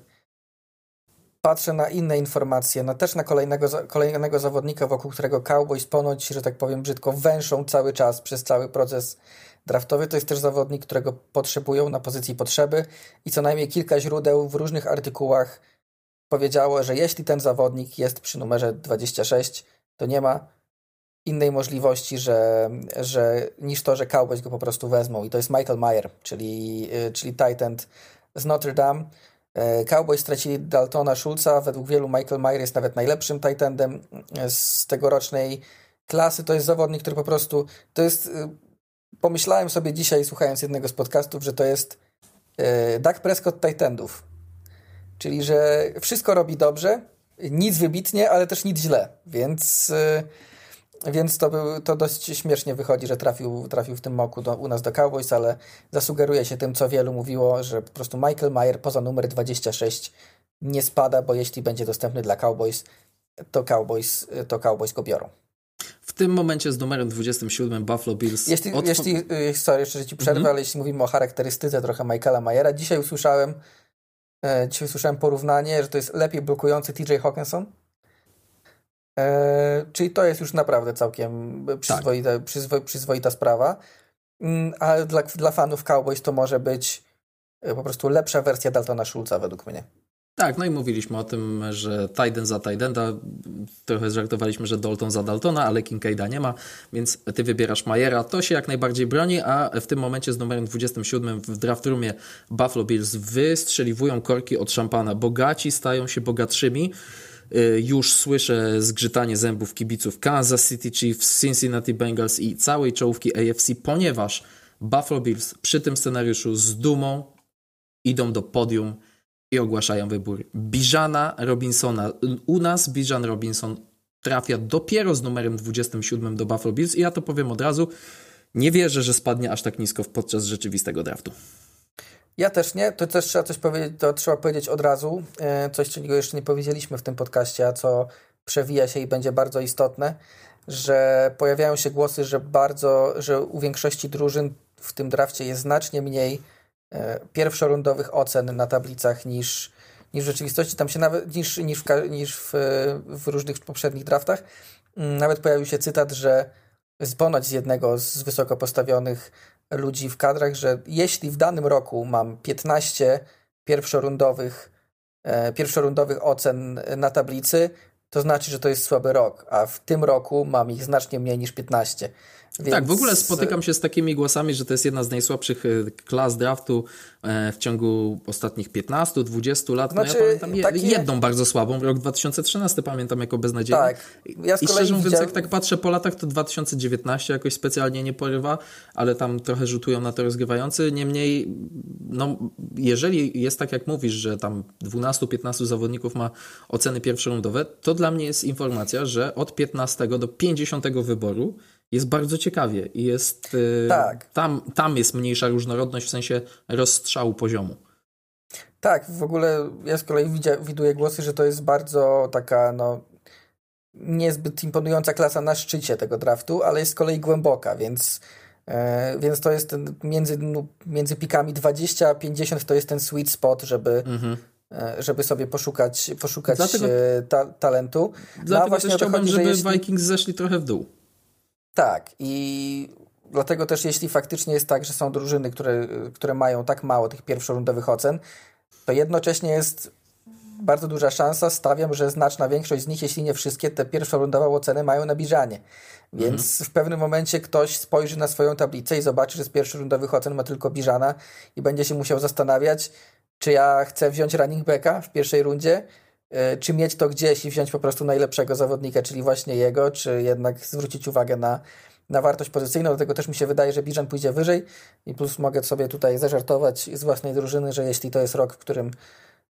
patrzę na inne informacje, no też na kolejnego, kolejnego zawodnika, wokół którego Cowboys ponoć, że tak powiem brzydko, węszą cały czas przez cały proces draftowy. To jest też zawodnik, którego potrzebują na pozycji potrzeby i co najmniej kilka źródeł w różnych artykułach powiedziało, że jeśli ten zawodnik jest przy numerze 26, to nie ma innej możliwości, że, że niż to, że Cowboys go po prostu wezmą. I to jest Michael Mayer, czyli, y, czyli Titan z Notre Dame. E, Cowboys stracili Daltona Schulza. Według wielu Michael Mayer jest nawet najlepszym Titandem z tegorocznej klasy. To jest zawodnik, który po prostu to jest y, pomyślałem sobie dzisiaj, słuchając jednego z podcastów, że to jest yy, Dak Prescott Titanów. Czyli, że wszystko robi dobrze, nic wybitnie, ale też nic źle. Więc, yy, więc to, był, to dość śmiesznie wychodzi, że trafił, trafił w tym moku do, u nas do Cowboys, ale zasugeruje się tym, co wielu mówiło, że po prostu Michael Mayer poza numer 26 nie spada, bo jeśli będzie dostępny dla Cowboys, to Cowboys, to Cowboys go biorą. W tym momencie z numerem 27 Buffalo Bills. Jeśli, od... jeśli y, sorry, jeszcze ci przerwę, mm -hmm. ale jeśli mówimy o charakterystyce trochę Michaela Mayera, dzisiaj usłyszałem, e, dzisiaj usłyszałem porównanie, że to jest lepiej blokujący TJ Hawkinson. E, czyli to jest już naprawdę całkiem przyzwoita, tak. przyzwo, przyzwoita sprawa. Mm, ale dla, dla fanów Cowboys to może być e, po prostu lepsza wersja Daltona Schulza według mnie. Tak, no i mówiliśmy o tym, że Tiden za Tidenda, trochę żartowaliśmy, że Dalton za Daltona, ale Kincaida nie ma, więc ty wybierasz Majera, to się jak najbardziej broni, a w tym momencie z numerem 27 w draft roomie Buffalo Bills wystrzeliwują korki od szampana. Bogaci stają się bogatszymi. Y, już słyszę zgrzytanie zębów kibiców Kansas City Chiefs, Cincinnati Bengals i całej czołówki AFC, ponieważ Buffalo Bills przy tym scenariuszu z dumą idą do podium i ogłaszają wybór Bijana Robinsona. U nas Bijan Robinson trafia dopiero z numerem 27 do Buffalo Bills i ja to powiem od razu, nie wierzę, że spadnie aż tak nisko podczas rzeczywistego draftu. Ja też nie, to też trzeba coś powiedzieć, to trzeba powiedzieć od razu, e, coś czego jeszcze nie powiedzieliśmy w tym podcaście, a co przewija się i będzie bardzo istotne, że pojawiają się głosy, że bardzo, że u większości drużyn w tym drafcie jest znacznie mniej pierwszorundowych ocen na tablicach niż, niż w rzeczywistości, tam się nawet niż, niż, w, niż w, w różnych poprzednich draftach. Mm, nawet pojawił się cytat, że z ponoć z jednego z wysoko postawionych ludzi w kadrach, że jeśli w danym roku mam 15 pierwszorundowych, e, pierwszorundowych ocen na tablicy, to znaczy, że to jest słaby rok, a w tym roku mam ich znacznie mniej niż 15. Więc... Tak, w ogóle spotykam się z takimi głosami, że to jest jedna z najsłabszych e, klas draftu e, w ciągu ostatnich 15-20 lat. No znaczy, ja pamiętam je, takie... jedną bardzo słabą, rok 2013 pamiętam jako beznadziejny. Tak. Ja I szczerze mówiąc, widziałem... jak tak patrzę po latach, to 2019 jakoś specjalnie nie porywa, ale tam trochę rzutują na to rozgrywający. Niemniej, no, jeżeli jest tak jak mówisz, że tam 12-15 zawodników ma oceny pierwszorundowe, to dla mnie jest informacja, że od 15 do 50 wyboru jest bardzo ciekawie i jest. Y, tak. Tam, tam jest mniejsza różnorodność w sensie rozstrzału poziomu. Tak, w ogóle ja z kolei widzia, widuję głosy, że to jest bardzo taka, no, niezbyt imponująca klasa na szczycie tego draftu, ale jest z kolei głęboka, więc, e, więc to jest ten między, no, między pikami 20 a 50 to jest ten sweet spot, żeby. Mhm e, żeby sobie poszukać, poszukać dlatego, e, ta, talentu. Dlatego no, też chciałbym, żeby jeśli... Vikings zeszli trochę w dół. Tak i dlatego też jeśli faktycznie jest tak, że są drużyny, które, które mają tak mało tych pierwszorundowych ocen, to jednocześnie jest bardzo duża szansa, stawiam, że znaczna większość z nich, jeśli nie wszystkie, te pierwszorundowe oceny mają na Biżanie. Więc mhm. w pewnym momencie ktoś spojrzy na swoją tablicę i zobaczy, że z pierwszorundowych ocen ma tylko Biżana i będzie się musiał zastanawiać, czy ja chcę wziąć running backa w pierwszej rundzie, czy mieć to gdzieś i wziąć po prostu najlepszego zawodnika, czyli właśnie jego, czy jednak zwrócić uwagę na, na wartość pozycyjną. Do tego też mi się wydaje, że Bijan pójdzie wyżej i plus mogę sobie tutaj zażartować z własnej drużyny, że jeśli to jest rok, w którym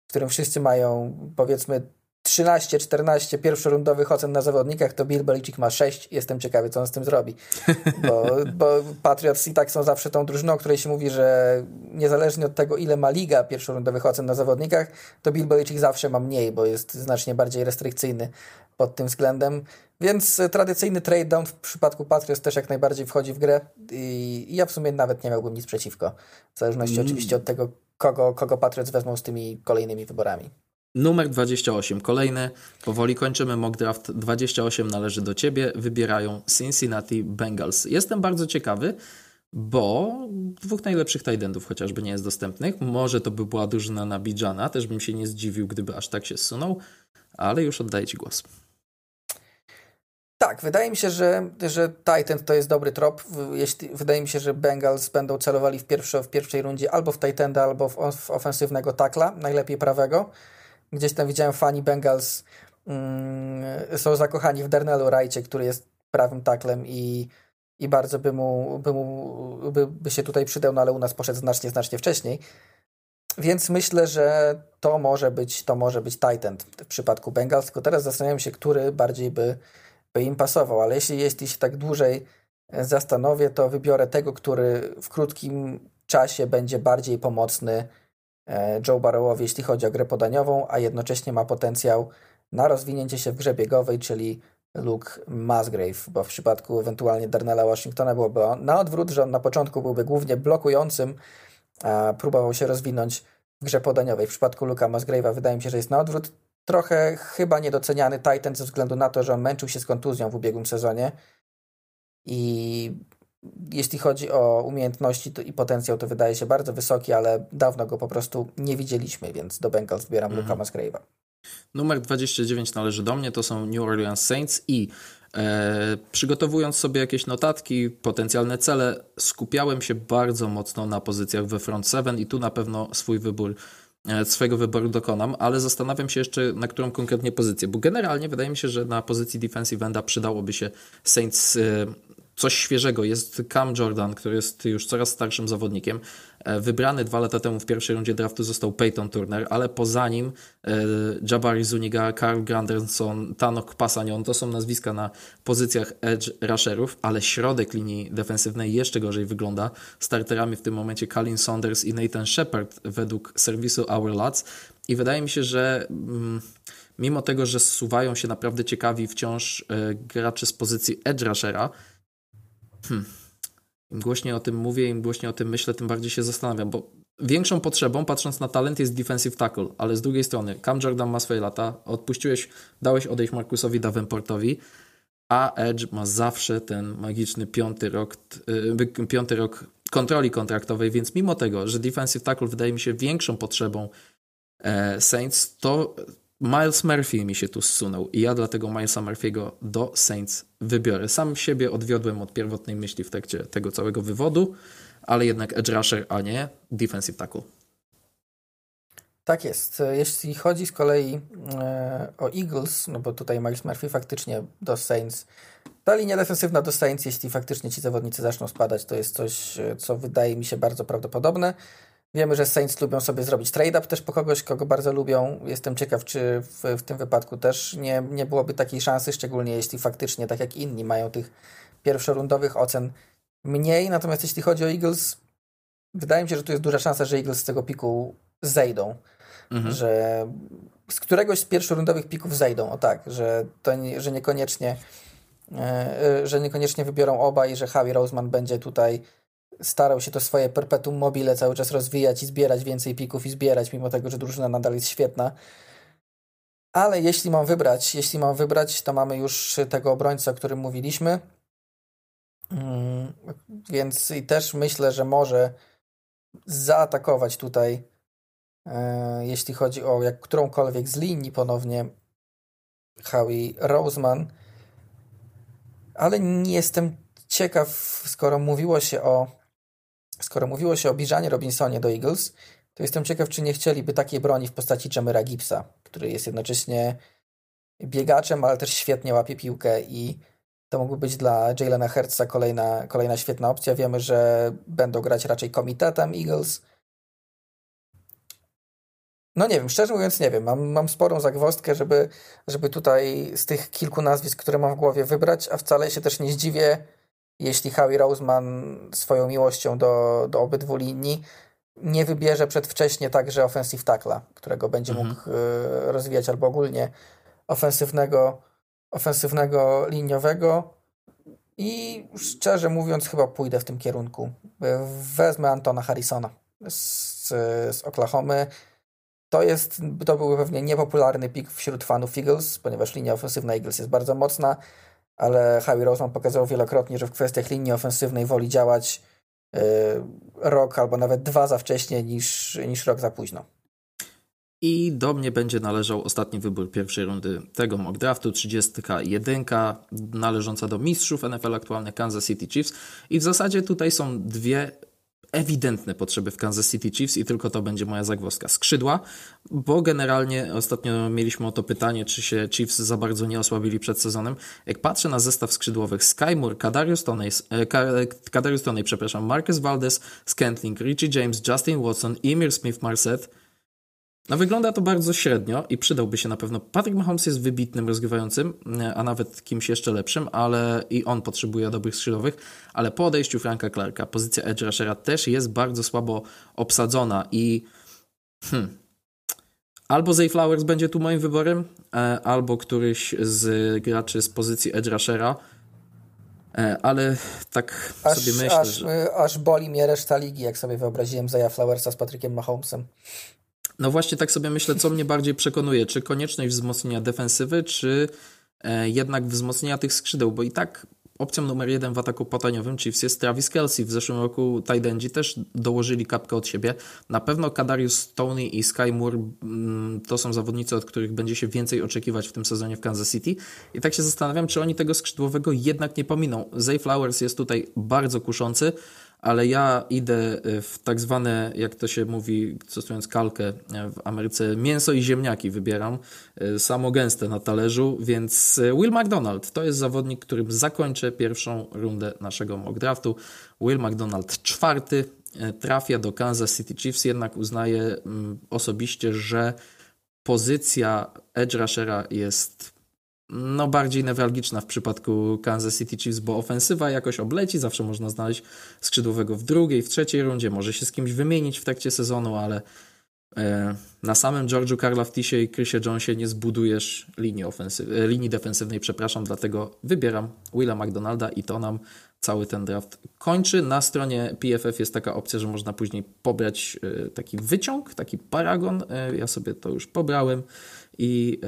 w którym wszyscy mają powiedzmy 13, 14 pierwszorundowych ocen na zawodnikach, to Bill Belichick ma 6. Jestem ciekawy, co on z tym zrobi. Bo, bo Patriots i tak są zawsze tą drużyną, której się mówi, że niezależnie od tego, ile ma liga pierwszorundowych ocen na zawodnikach, to Bill Belichick zawsze ma mniej, bo jest znacznie bardziej restrykcyjny pod tym względem. Więc tradycyjny trade down w przypadku Patriots też jak najbardziej wchodzi w grę i ja w sumie nawet nie miałbym nic przeciwko. W zależności mm. oczywiście od tego, kogo, kogo Patriots wezmą z tymi kolejnymi wyborami. Numer 28, kolejny. Powoli kończymy mock draft. 28 należy do ciebie. Wybierają Cincinnati Bengals. Jestem bardzo ciekawy, bo dwóch najlepszych tight endów chociażby nie jest dostępnych. Może to by była drużyna na też bym się nie zdziwił, gdyby aż tak się zsunął, ale już oddaję ci głos. Tak, wydaje mi się, że, że Titan to jest dobry trop. Jeśli, wydaje mi się, że Bengals będą celowali w, pierwsze, w pierwszej rundzie albo w Titanda, albo w, w ofensywnego takla, najlepiej prawego. Gdzieś tam widziałem fani Bengals mm, są zakochani w Darnelu Rajcie, który jest prawym taklem i, i bardzo by mu, by, mu by, by się tutaj przydał, no ale u nas poszedł znacznie, znacznie wcześniej. Więc myślę, że to może być, to może być Titan w przypadku Bengals, tylko teraz zastanawiam się, który bardziej by by im pasował, ale jeśli, jeśli się tak dłużej e, zastanowię, to wybiorę tego, który w krótkim czasie będzie bardziej pomocny Joe Barrowowi, jeśli chodzi o grę podaniową, a jednocześnie ma potencjał na rozwinięcie się w grze biegowej, czyli Luke Musgrave, bo w przypadku ewentualnie Darnella Washingtona byłoby on na odwrót, że on na początku byłby głównie blokującym, a próbował się rozwinąć w grze podaniowej. W przypadku Luka Musgrave'a wydaje mi się, że jest na odwrót trochę chyba niedoceniany Titan ze względu na to, że on męczył się z kontuzją w ubiegłym sezonie i jeśli chodzi o umiejętności i potencjał, to wydaje się bardzo wysoki, ale dawno go po prostu nie widzieliśmy, więc do Bengals zbieram mhm. Luka Musgrave'a. Numer 29 należy do mnie, to są New Orleans Saints i e, przygotowując sobie jakieś notatki, potencjalne cele, skupiałem się bardzo mocno na pozycjach we front seven i tu na pewno swój wybór E, swojego wyboru dokonam, ale zastanawiam się jeszcze na którą konkretnie pozycję, bo generalnie wydaje mi się, że na pozycji defensive enda przydałoby się Saints e, coś świeżego. Jest Cam Jordan, który jest już coraz starszym zawodnikiem. E, wybrany dwa lata temu w pierwszej rundzie draftu został Peyton Turner, ale poza nim e, Jabari Zuniga, Carl Granderson, Tanok Pasanion to są nazwiska na pozycjach edge rusherów, ale środek linii defensywnej jeszcze gorzej wygląda. Starterami w tym momencie Colin Saunders i Nathan Shepard według serwisu Our Lads i wydaje mi się, że mm, mimo tego, że zsuwają się naprawdę ciekawi wciąż e, gracze z pozycji edge rushera, Hmm. Im głośniej o tym mówię, im głośniej o tym myślę, tym bardziej się zastanawiam, bo większą potrzebą, patrząc na talent, jest defensive tackle, ale z drugiej strony Cam Jordan ma swoje lata, odpuściłeś, dałeś odejść Markusowi Davenportowi, a Edge ma zawsze ten magiczny piąty rok, yy, piąty rok kontroli kontraktowej, więc mimo tego, że defensive tackle wydaje mi się większą potrzebą e, Saints, to Miles Murphy mi się tu zsunął i ja dlatego Milesa Murphy'ego do Saints wybiorę. Sam siebie odwiodłem od pierwotnej myśli w trakcie tego całego wywodu, ale jednak edge rusher, a nie defensive tackle. Tak jest. Jeśli chodzi z kolei e, o Eagles, no bo tutaj Miles Murphy faktycznie do Saints, ta linia defensywna do Saints, jeśli faktycznie ci zawodnicy zaczną spadać, to jest coś, e, co wydaje mi się bardzo prawdopodobne. Wiemy, że Saints lubią sobie zrobić trade-up też po kogoś, kogo bardzo lubią. Jestem ciekaw, czy w, w tym wypadku też nie, nie byłoby takiej szansy, szczególnie jeśli faktycznie, tak jak inni, mają tych pierwszorundowych ocen mniej. Natomiast jeśli chodzi o Eagles, wydaje mi się, że tu jest duża szansa, że Eagles z tego piku zejdą. Mhm. Że z któregoś z pierwszorundowych pików zejdą, o tak, że, to nie, że niekoniecznie e, że niekoniecznie wybiorą oba i że Javi Roseman będzie tutaj starał się to swoje perpetuum mobile cały czas rozwijać i zbierać więcej pików i zbierać, mimo tego, że drużyna nadal jest świetna. Ale jeśli mam wybrać, jeśli mam wybrać, to mamy już tego obrońcę, o którym mówiliśmy. Mm, więc i też myślę, że może zaatakować tutaj e, jeśli chodzi o jak którąkolwiek z linii ponownie Howie Roseman, ale nie jestem ciekaw, skoro mówiło się o skoro mówiło się o Biżanie Robinsonie do Eagles, to jestem ciekaw, czy nie chcieliby takiej broni w postaci Jamera Gibsa, który jest jednocześnie biegaczem, ale też świetnie łapie piłkę i to mógłby być dla Jalena Hertza kolejna, kolejna świetna opcja. Wiemy, że będą grać raczej komitetem Eagles. No nie wiem, szczerze mówiąc nie wiem. Mam, mam sporą zagwozdkę, żeby, żeby tutaj z tych kilku nazwisk, które mam w głowie wybrać, a wcale się też nie zdziwię, jeśli Howie Roseman swoją miłością do, do obydwu linii nie wybierze przedwcześnie także offensive tackla, którego będzie mhm. mógł y, rozwijać albo ogólnie ofensywnego, ofensywnego liniowego i szczerze mówiąc chyba pójdę w tym kierunku. Wezmę Antona Harrisona z, z Oklahomy. To, jest, to był pewnie niepopularny pik wśród fanów Eagles, ponieważ linia ofensywna Eagles jest bardzo mocna, ale Howie Roseman pokazał wielokrotnie, że w kwestiach linii ofensywnej woli działać yy, rok albo nawet dwa za wcześnie niż, niż rok za późno. I do mnie będzie należał ostatni wybór pierwszej rundy tego mock draftu, 31 należąca do mistrzów NFL aktualnie Kansas City Chiefs. I w zasadzie tutaj są dwie ewidentne potrzeby w Kansas City Chiefs i tylko to będzie moja zagwozdka. Skrzydła, bo generalnie ostatnio mieliśmy o to pytanie, czy się Chiefs za bardzo nie osłabili przed sezonem. Jak patrzę na zestaw skrzydłowych Sky Moore, Kadarius Toney, e, Kadarius Toney, przepraszam, Marcus Valdez, Scantling, Richie James, Justin Watson, Emir Smith-Marset, no wygląda to bardzo średnio i przydałby się na pewno. Patrick Mahomes jest wybitnym rozgrywającym, e, a nawet kimś jeszcze lepszym, ale i on potrzebuje dobrych skrzydłowych, ale po odejściu Franka Clarka pozycja edge rushera też jest bardzo słabo obsadzona i hmm, albo Zay Flowers będzie tu moim wyborem, e, albo któryś z graczy z pozycji edge rushera, e, ale tak aż, sobie myślę, aż, że... Aż boli mnie reszta ligi, jak sobie wyobraziłem Zaya Flowersa z Patrykiem Mahomesem. No właśnie tak sobie myślę, co mnie bardziej przekonuje, czy konieczność wzmocnienia defensywy, czy e, jednak wzmocnienia tych skrzydeł, bo i tak opcją numer jeden w ataku potaniowym Chiefs jest Travis Kelsey. W zeszłym roku Tidendzi też dołożyli kapkę od siebie. Na pewno Kadarius Stoney i Sky Moore mm, to są zawodnicy, od których będzie się więcej oczekiwać w tym sezonie w Kansas City. I tak się zastanawiam, czy oni tego skrzydłowego jednak nie pominą. Zay Flowers jest tutaj bardzo kuszący, ale ja idę e, w tak zwane, jak to się mówi, stosując kalkę e, w Ameryce, mięso i ziemniaki wybieram, e, samo gęste na talerzu, więc Will McDonald to jest zawodnik, którym zakończę pierwszą rundę naszego mock draftu. Will McDonald czwarty trafia do Kansas City Chiefs, jednak uznaję mm, osobiście, że pozycja edge rushera jest no, bardziej newralgiczna w przypadku Kansas City Chiefs, bo ofensywa jakoś obleci, zawsze można znaleźć skrzydłowego w drugiej, w trzeciej rundzie, może się z kimś wymienić w trakcie sezonu, ale e, na samym George'u Karlaftisie i Chrisie Jonesie nie zbudujesz linii, ofensyw- e, linii defensywnej, przepraszam, dlatego wybieram Willa McDonalda i to nam cały ten draft kończy. Na stronie PFF jest taka opcja, że można później pobrać e, taki wyciąg, taki paragon. Ja sobie to już pobrałem i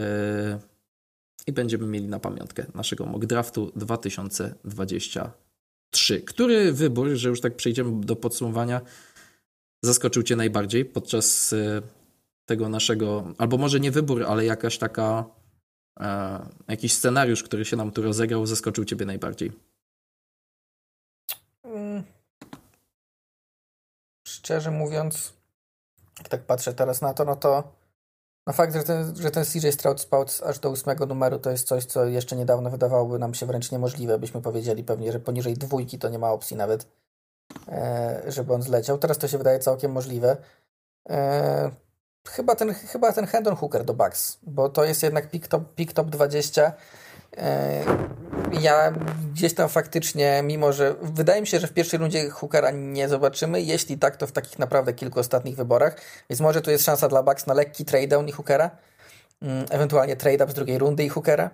i będziemy mieli na pamiątkę naszego mock draftu 2023. Który wybór, że już tak przejdziemy do podsumowania, zaskoczył Cię najbardziej podczas e, tego naszego, albo może nie wybór, ale jakaś taka, e, jakiś scenariusz, który się nam tu rozegrał, zaskoczył Ciebie najbardziej? Mm. Szczerze mówiąc, jak tak patrzę teraz na to, no to no fakt, że ten, że ten CJ Stroud spał aż do ósmego numeru to jest coś, co jeszcze niedawno wydawałoby nam się wręcz niemożliwe. Byśmy powiedzieli pewnie, że poniżej dwójki to nie ma opcji nawet, e, żeby on zleciał. Teraz to się wydaje całkiem możliwe. E, chyba ten, chyba ten Hendon Hooker do Bucks, bo to jest jednak pick top, pick top 20 E, ja gdzieś tam faktycznie, mimo że wydaje mi się, że w pierwszej rundzie Hookera nie zobaczymy, jeśli tak, to w takich naprawdę kilku ostatnich wyborach, więc może tu jest szansa dla Bucks na lekki trade-down i Hookera, mm, ewentualnie trade-up z drugiej rundy i Hookera,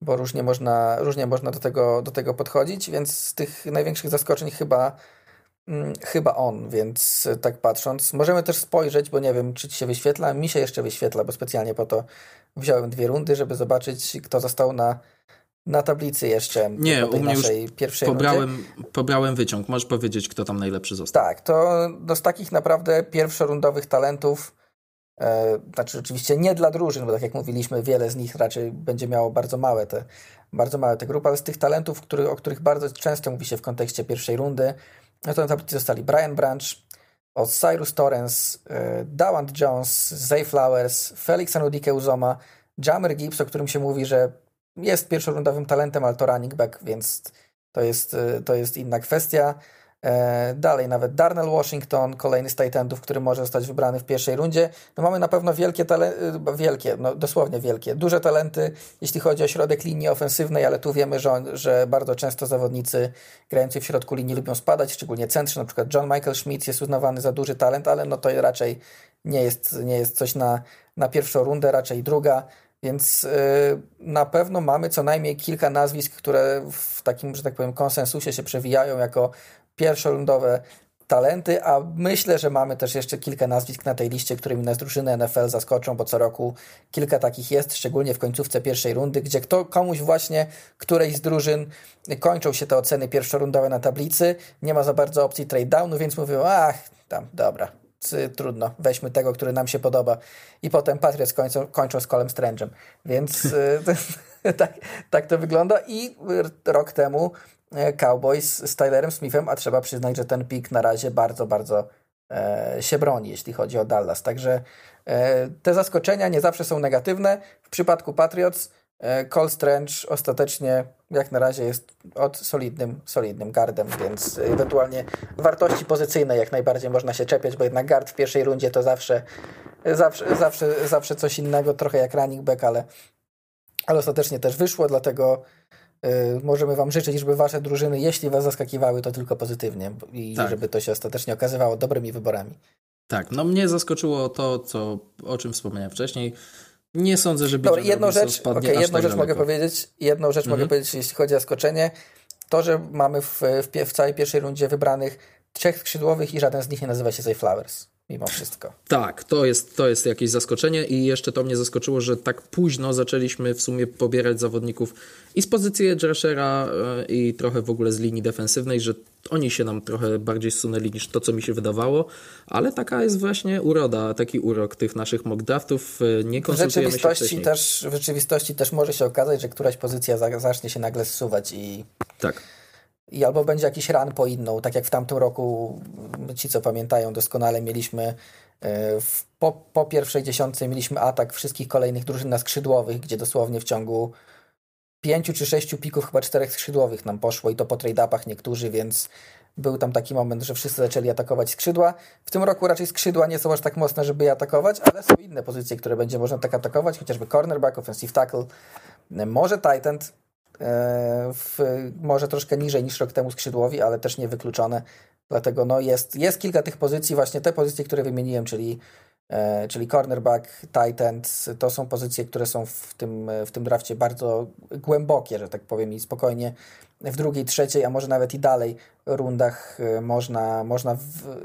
bo różnie można, różnie można do, tego, do tego podchodzić, więc z tych największych zaskoczeń chyba mm, chyba on, więc tak patrząc. Możemy też spojrzeć, bo nie wiem, czy ci się wyświetla. Mi się jeszcze wyświetla, bo specjalnie po to wziąłem dwie rundy, żeby zobaczyć, kto został na, na tablicy jeszcze. Nie, u mnie już pierwszej pobrałem, pobrałem wyciąg. Możesz powiedzieć, kto tam najlepszy został. Tak, to no z takich naprawdę pierwszorundowych talentów E, znaczy oczywiście nie dla drużyn, bo tak jak mówiliśmy, wiele z nich raczej będzie miało bardzo małe te, bardzo małe te grupy, ale z tych talentów, który, o których bardzo często mówi się w kontekście pierwszej rundy, no to na tablicy zostali Brian Branch, Cyrus Torrens, e, Dawand Jones, Zay Flowers, Felix Anudike Uzoma, Jammer Gibbs, o którym się mówi, że jest pierwszorundowym talentem, ale to running back, więc to jest, e, to jest inna kwestia. E, dalej nawet Darnell Washington, kolejny z Titanów, który może zostać wybrany w pierwszej rundzie. No mamy na pewno wielkie talenty, wielkie, no dosłownie wielkie, duże talenty, jeśli chodzi o środek linii ofensywnej, ale tu wiemy, że, że bardzo często zawodnicy grający w środku linii lubią spadać, szczególnie centrzy, na przykład John Michael Schmitz jest uznawany za duży talent, ale no to raczej nie jest, nie jest coś na, na pierwszą rundę, raczej druga. Więc yy, na pewno mamy co najmniej kilka nazwisk, które w takim, że tak powiem, konsensusie się przewijają jako pierwszorundowe talenty, a myślę, że mamy też jeszcze kilka nazwisk na tej liście, którymi nas drużyny NFL zaskoczą, bo co roku kilka takich jest, szczególnie w końcówce pierwszej rundy, gdzie kto, komuś właśnie, którejś z drużyn kończą się te oceny pierwszorundowe na tablicy, nie ma za bardzo opcji trade downu, więc mówią, ach, tam, dobra, trudno, weźmy tego, który nam się podoba. I potem Patriots kończą, kończą z Colem Strange'em. Więc y, tak, tak to wygląda. I rok temu E, Cowboys z Tylerem Smithem, a trzeba przyznać, że ten pik na razie bardzo, bardzo e, się broni, jeśli chodzi o Dallas. Także e, te zaskoczenia nie zawsze są negatywne. W przypadku Patriots Cole Strange ostatecznie jak na razie jest od solidnym, solidnym gardem, więc ewentualnie wartości pozycyjne jak najbardziej można się czepiać, bo jednak gard w pierwszej rundzie to zawsze, zawsze, zawsze, zawsze coś innego, trochę jak running back, ale, ale ostatecznie też wyszło, dlatego Y, możemy Wam życzyć, żeby Wasze drużyny, jeśli Was zaskakiwały, to tylko pozytywnie i tak. żeby to się ostatecznie okazywało dobrymi wyborami. Tak, no mnie zaskoczyło to, co, o czym wspomniałem wcześniej. Nie sądzę, że Dobra, jedną rzecz, okay, jedną tak rzecz mogę powiedzieć, jedną rzecz mhm. mogę powiedzieć, jeśli chodzi o zaskoczenie. To, że mamy w, w, w całej pierwszej rundzie wybranych trzech skrzydłowych i żaden z nich nie nazywa się Flowers mimo wszystko. Tak, to jest, to jest jakieś zaskoczenie i jeszcze to mnie zaskoczyło, że tak późno zaczęliśmy w sumie pobierać zawodników i z pozycji edge rushera e, i trochę w ogóle z linii defensywnej, że oni się nam trochę bardziej zsunęli niż to, co mi się wydawało, ale taka jest właśnie uroda, taki urok tych naszych mock draftów. E, nie konsultujemy w rzeczywistości się też W rzeczywistości też może się okazać, że któraś pozycja zacznie się nagle zsuwać i... Tak i albo będzie jakiś ran po inną, tak jak w tamtym roku, ci co pamiętają doskonale, mieliśmy e, w, po, po pierwszej dziesiątce mieliśmy atak wszystkich kolejnych drużyn na skrzydłowych, gdzie dosłownie w ciągu pięciu czy sześciu pików chyba czterech skrzydłowych nam poszło i to po trade-upach niektórzy, więc był tam taki moment, że wszyscy zaczęli atakować skrzydła. W tym roku raczej skrzydła nie są aż tak mocne, żeby je atakować, ale są inne pozycje, które będzie można tak atakować, chociażby cornerback, offensive tackle, może tight end, E, w, może troszkę niżej niż rok temu skrzydłowi, ale też niewykluczone. Dlatego no jest, jest kilka tych pozycji, właśnie te pozycje, które wymieniłem, czyli, czyli cornerback, tight end, to są pozycje, które są w tym, w tym drafcie bardzo głębokie, że tak powiem, i spokojnie w drugiej, trzeciej, a może nawet i dalej rundach e, można, można, w,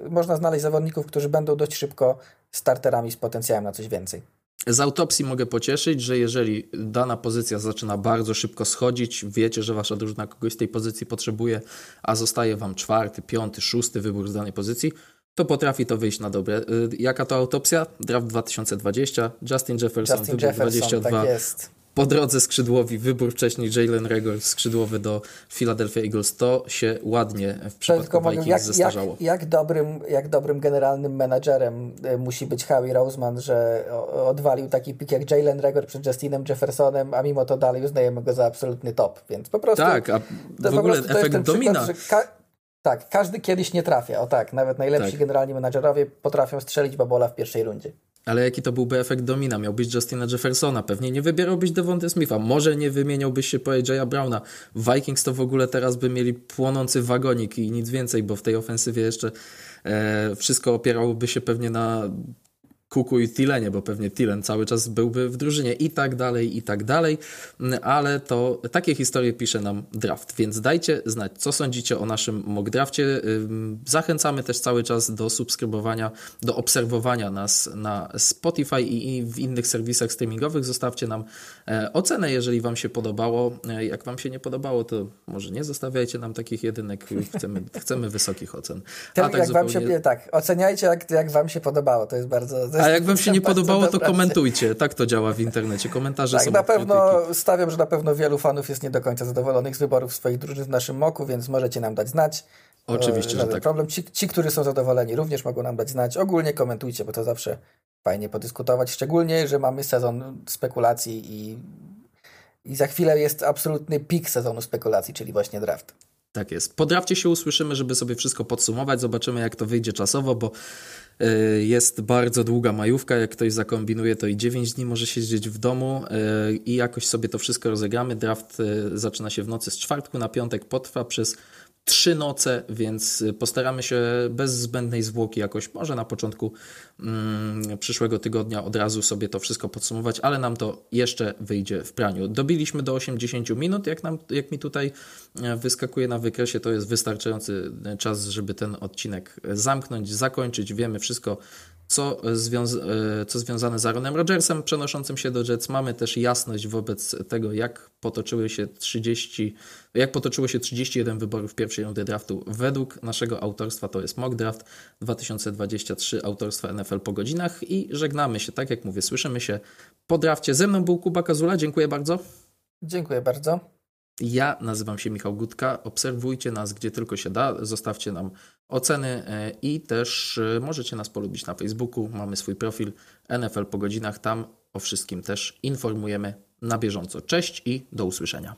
można znaleźć zawodników, którzy będą dość szybko starterami z potencjałem na coś więcej. Z autopsji mogę pocieszyć, że jeżeli dana pozycja zaczyna bardzo szybko schodzić, wiecie, że wasza drużyna kogoś z tej pozycji potrzebuje, a zostaje wam czwarty, piąty, szósty wybór z danej pozycji, to potrafi to wyjść na dobre. Y, jaka to autopsja? Draft 2020, Justin Jefferson, Justin wybór Jefferson, 22. Tak jest po drodze skrzydłowi, wybór wcześniej Jalen Regor skrzydłowy do Philadelphia Eagles, to się ładnie w przypadku Vikings jak, zestarzało. Jak, jak, dobrym, jak dobrym generalnym menadżerem e, musi być Howie Roseman, że odwalił taki pik jak Jalen Regor przed Justinem Jeffersonem, a mimo to dalej uznajemy go za absolutny top, więc po prostu... Tak, a w ogóle efekt domina. Przykład, tak, każdy kiedyś nie trafia, o tak, nawet najlepsi tak. generalni menadżerowie potrafią strzelić babola w pierwszej rundzie. Ale jaki to byłby efekt domina? Miałbyś Justina Jeffersona, pewnie nie wybierałbyś Devonta Smitha, może nie wymieniałbyś się po AJ'a Browna. Vikings to w ogóle teraz by mieli płonący wagonik i nic więcej, bo w tej ofensywie jeszcze e, wszystko opierałoby się pewnie na Kuku i Tilenie, bo pewnie Tilen cały czas byłby w drużynie i tak dalej, i tak dalej, ale to takie historie pisze nam draft, więc dajcie znać, co sądzicie o naszym mock drafcie. Zachęcamy też cały czas do subskrybowania, do obserwowania nas na Spotify i w innych serwisach streamingowych. Zostawcie nam ocenę, jeżeli Wam się podobało. E, jak Wam się nie podobało, to może nie zostawiajcie nam takich jedynek. Chcemy, chcemy wysokich ocen. Tak, jak zupełnie... wam się, tak, oceniajcie, jak, jak Wam się podobało. To jest bardzo, A jak wam się nie podobało, to komentujcie. Tak to działa w internecie. Komentarze tak, są na pewno krytyki. stawiam, że na pewno wielu fanów jest nie do końca zadowolonych z wyborów swoich drużyn w naszym moku, więc możecie nam dać znać. Oczywiście, że tak. problem. Ci, ci, którzy są zadowoleni, również mogą nam dać znać. Ogólnie komentujcie, bo to zawsze fajnie podyskutować, szczególnie, że mamy sezon spekulacji i, i za chwilę jest absolutny pik sezonu spekulacji, czyli właśnie draft. Tak jest. Po drafcie się usłyszymy, żeby sobie wszystko podsumować. Zobaczymy, jak to wyjdzie czasowo, bo y, jest bardzo długa majówka. Jak ktoś zakombinuje, to i 9 dni może siedzieć w domu y, i jakoś sobie to wszystko rozegramy. Draft y, zaczyna się w nocy z czwartku na piątek, potrwa przez trzy noce, więc postaramy się bez zbędnej zwłoki jakoś, może na początku mm, przyszłego tygodnia od razu sobie to wszystko podsumować, ale nam to jeszcze wyjdzie w praniu. Dobiliśmy do 80 minut, jak, nam, jak mi tutaj e, wyskakuje na wykresie, to jest wystarczający czas, żeby ten odcinek zamknąć, zakończyć. Wiemy wszystko, co, e, co związane z Aaronem Rodgersem przenoszącym się do Jets. Mamy też jasność wobec tego, jak potoczyły się 30, jak potoczyło się 31 wyborów pierwszej rundy draftu według naszego autorstwa, to jest Mock Draft 2023 autorstwa NFL po godzinach i żegnamy się, tak jak mówię, słyszymy się po drafcie. Ze mną był Kuba Kazula, dziękuję bardzo. Dziękuję bardzo. Ja nazywam się Michał Gutka. Obserwujcie nas gdzie tylko się da. Zostawcie nam oceny e, i też e, możecie nas polubić na Facebooku. Mamy swój profil NFL po godzinach. Tam o wszystkim też informujemy na bieżąco. Cześć i do usłyszenia.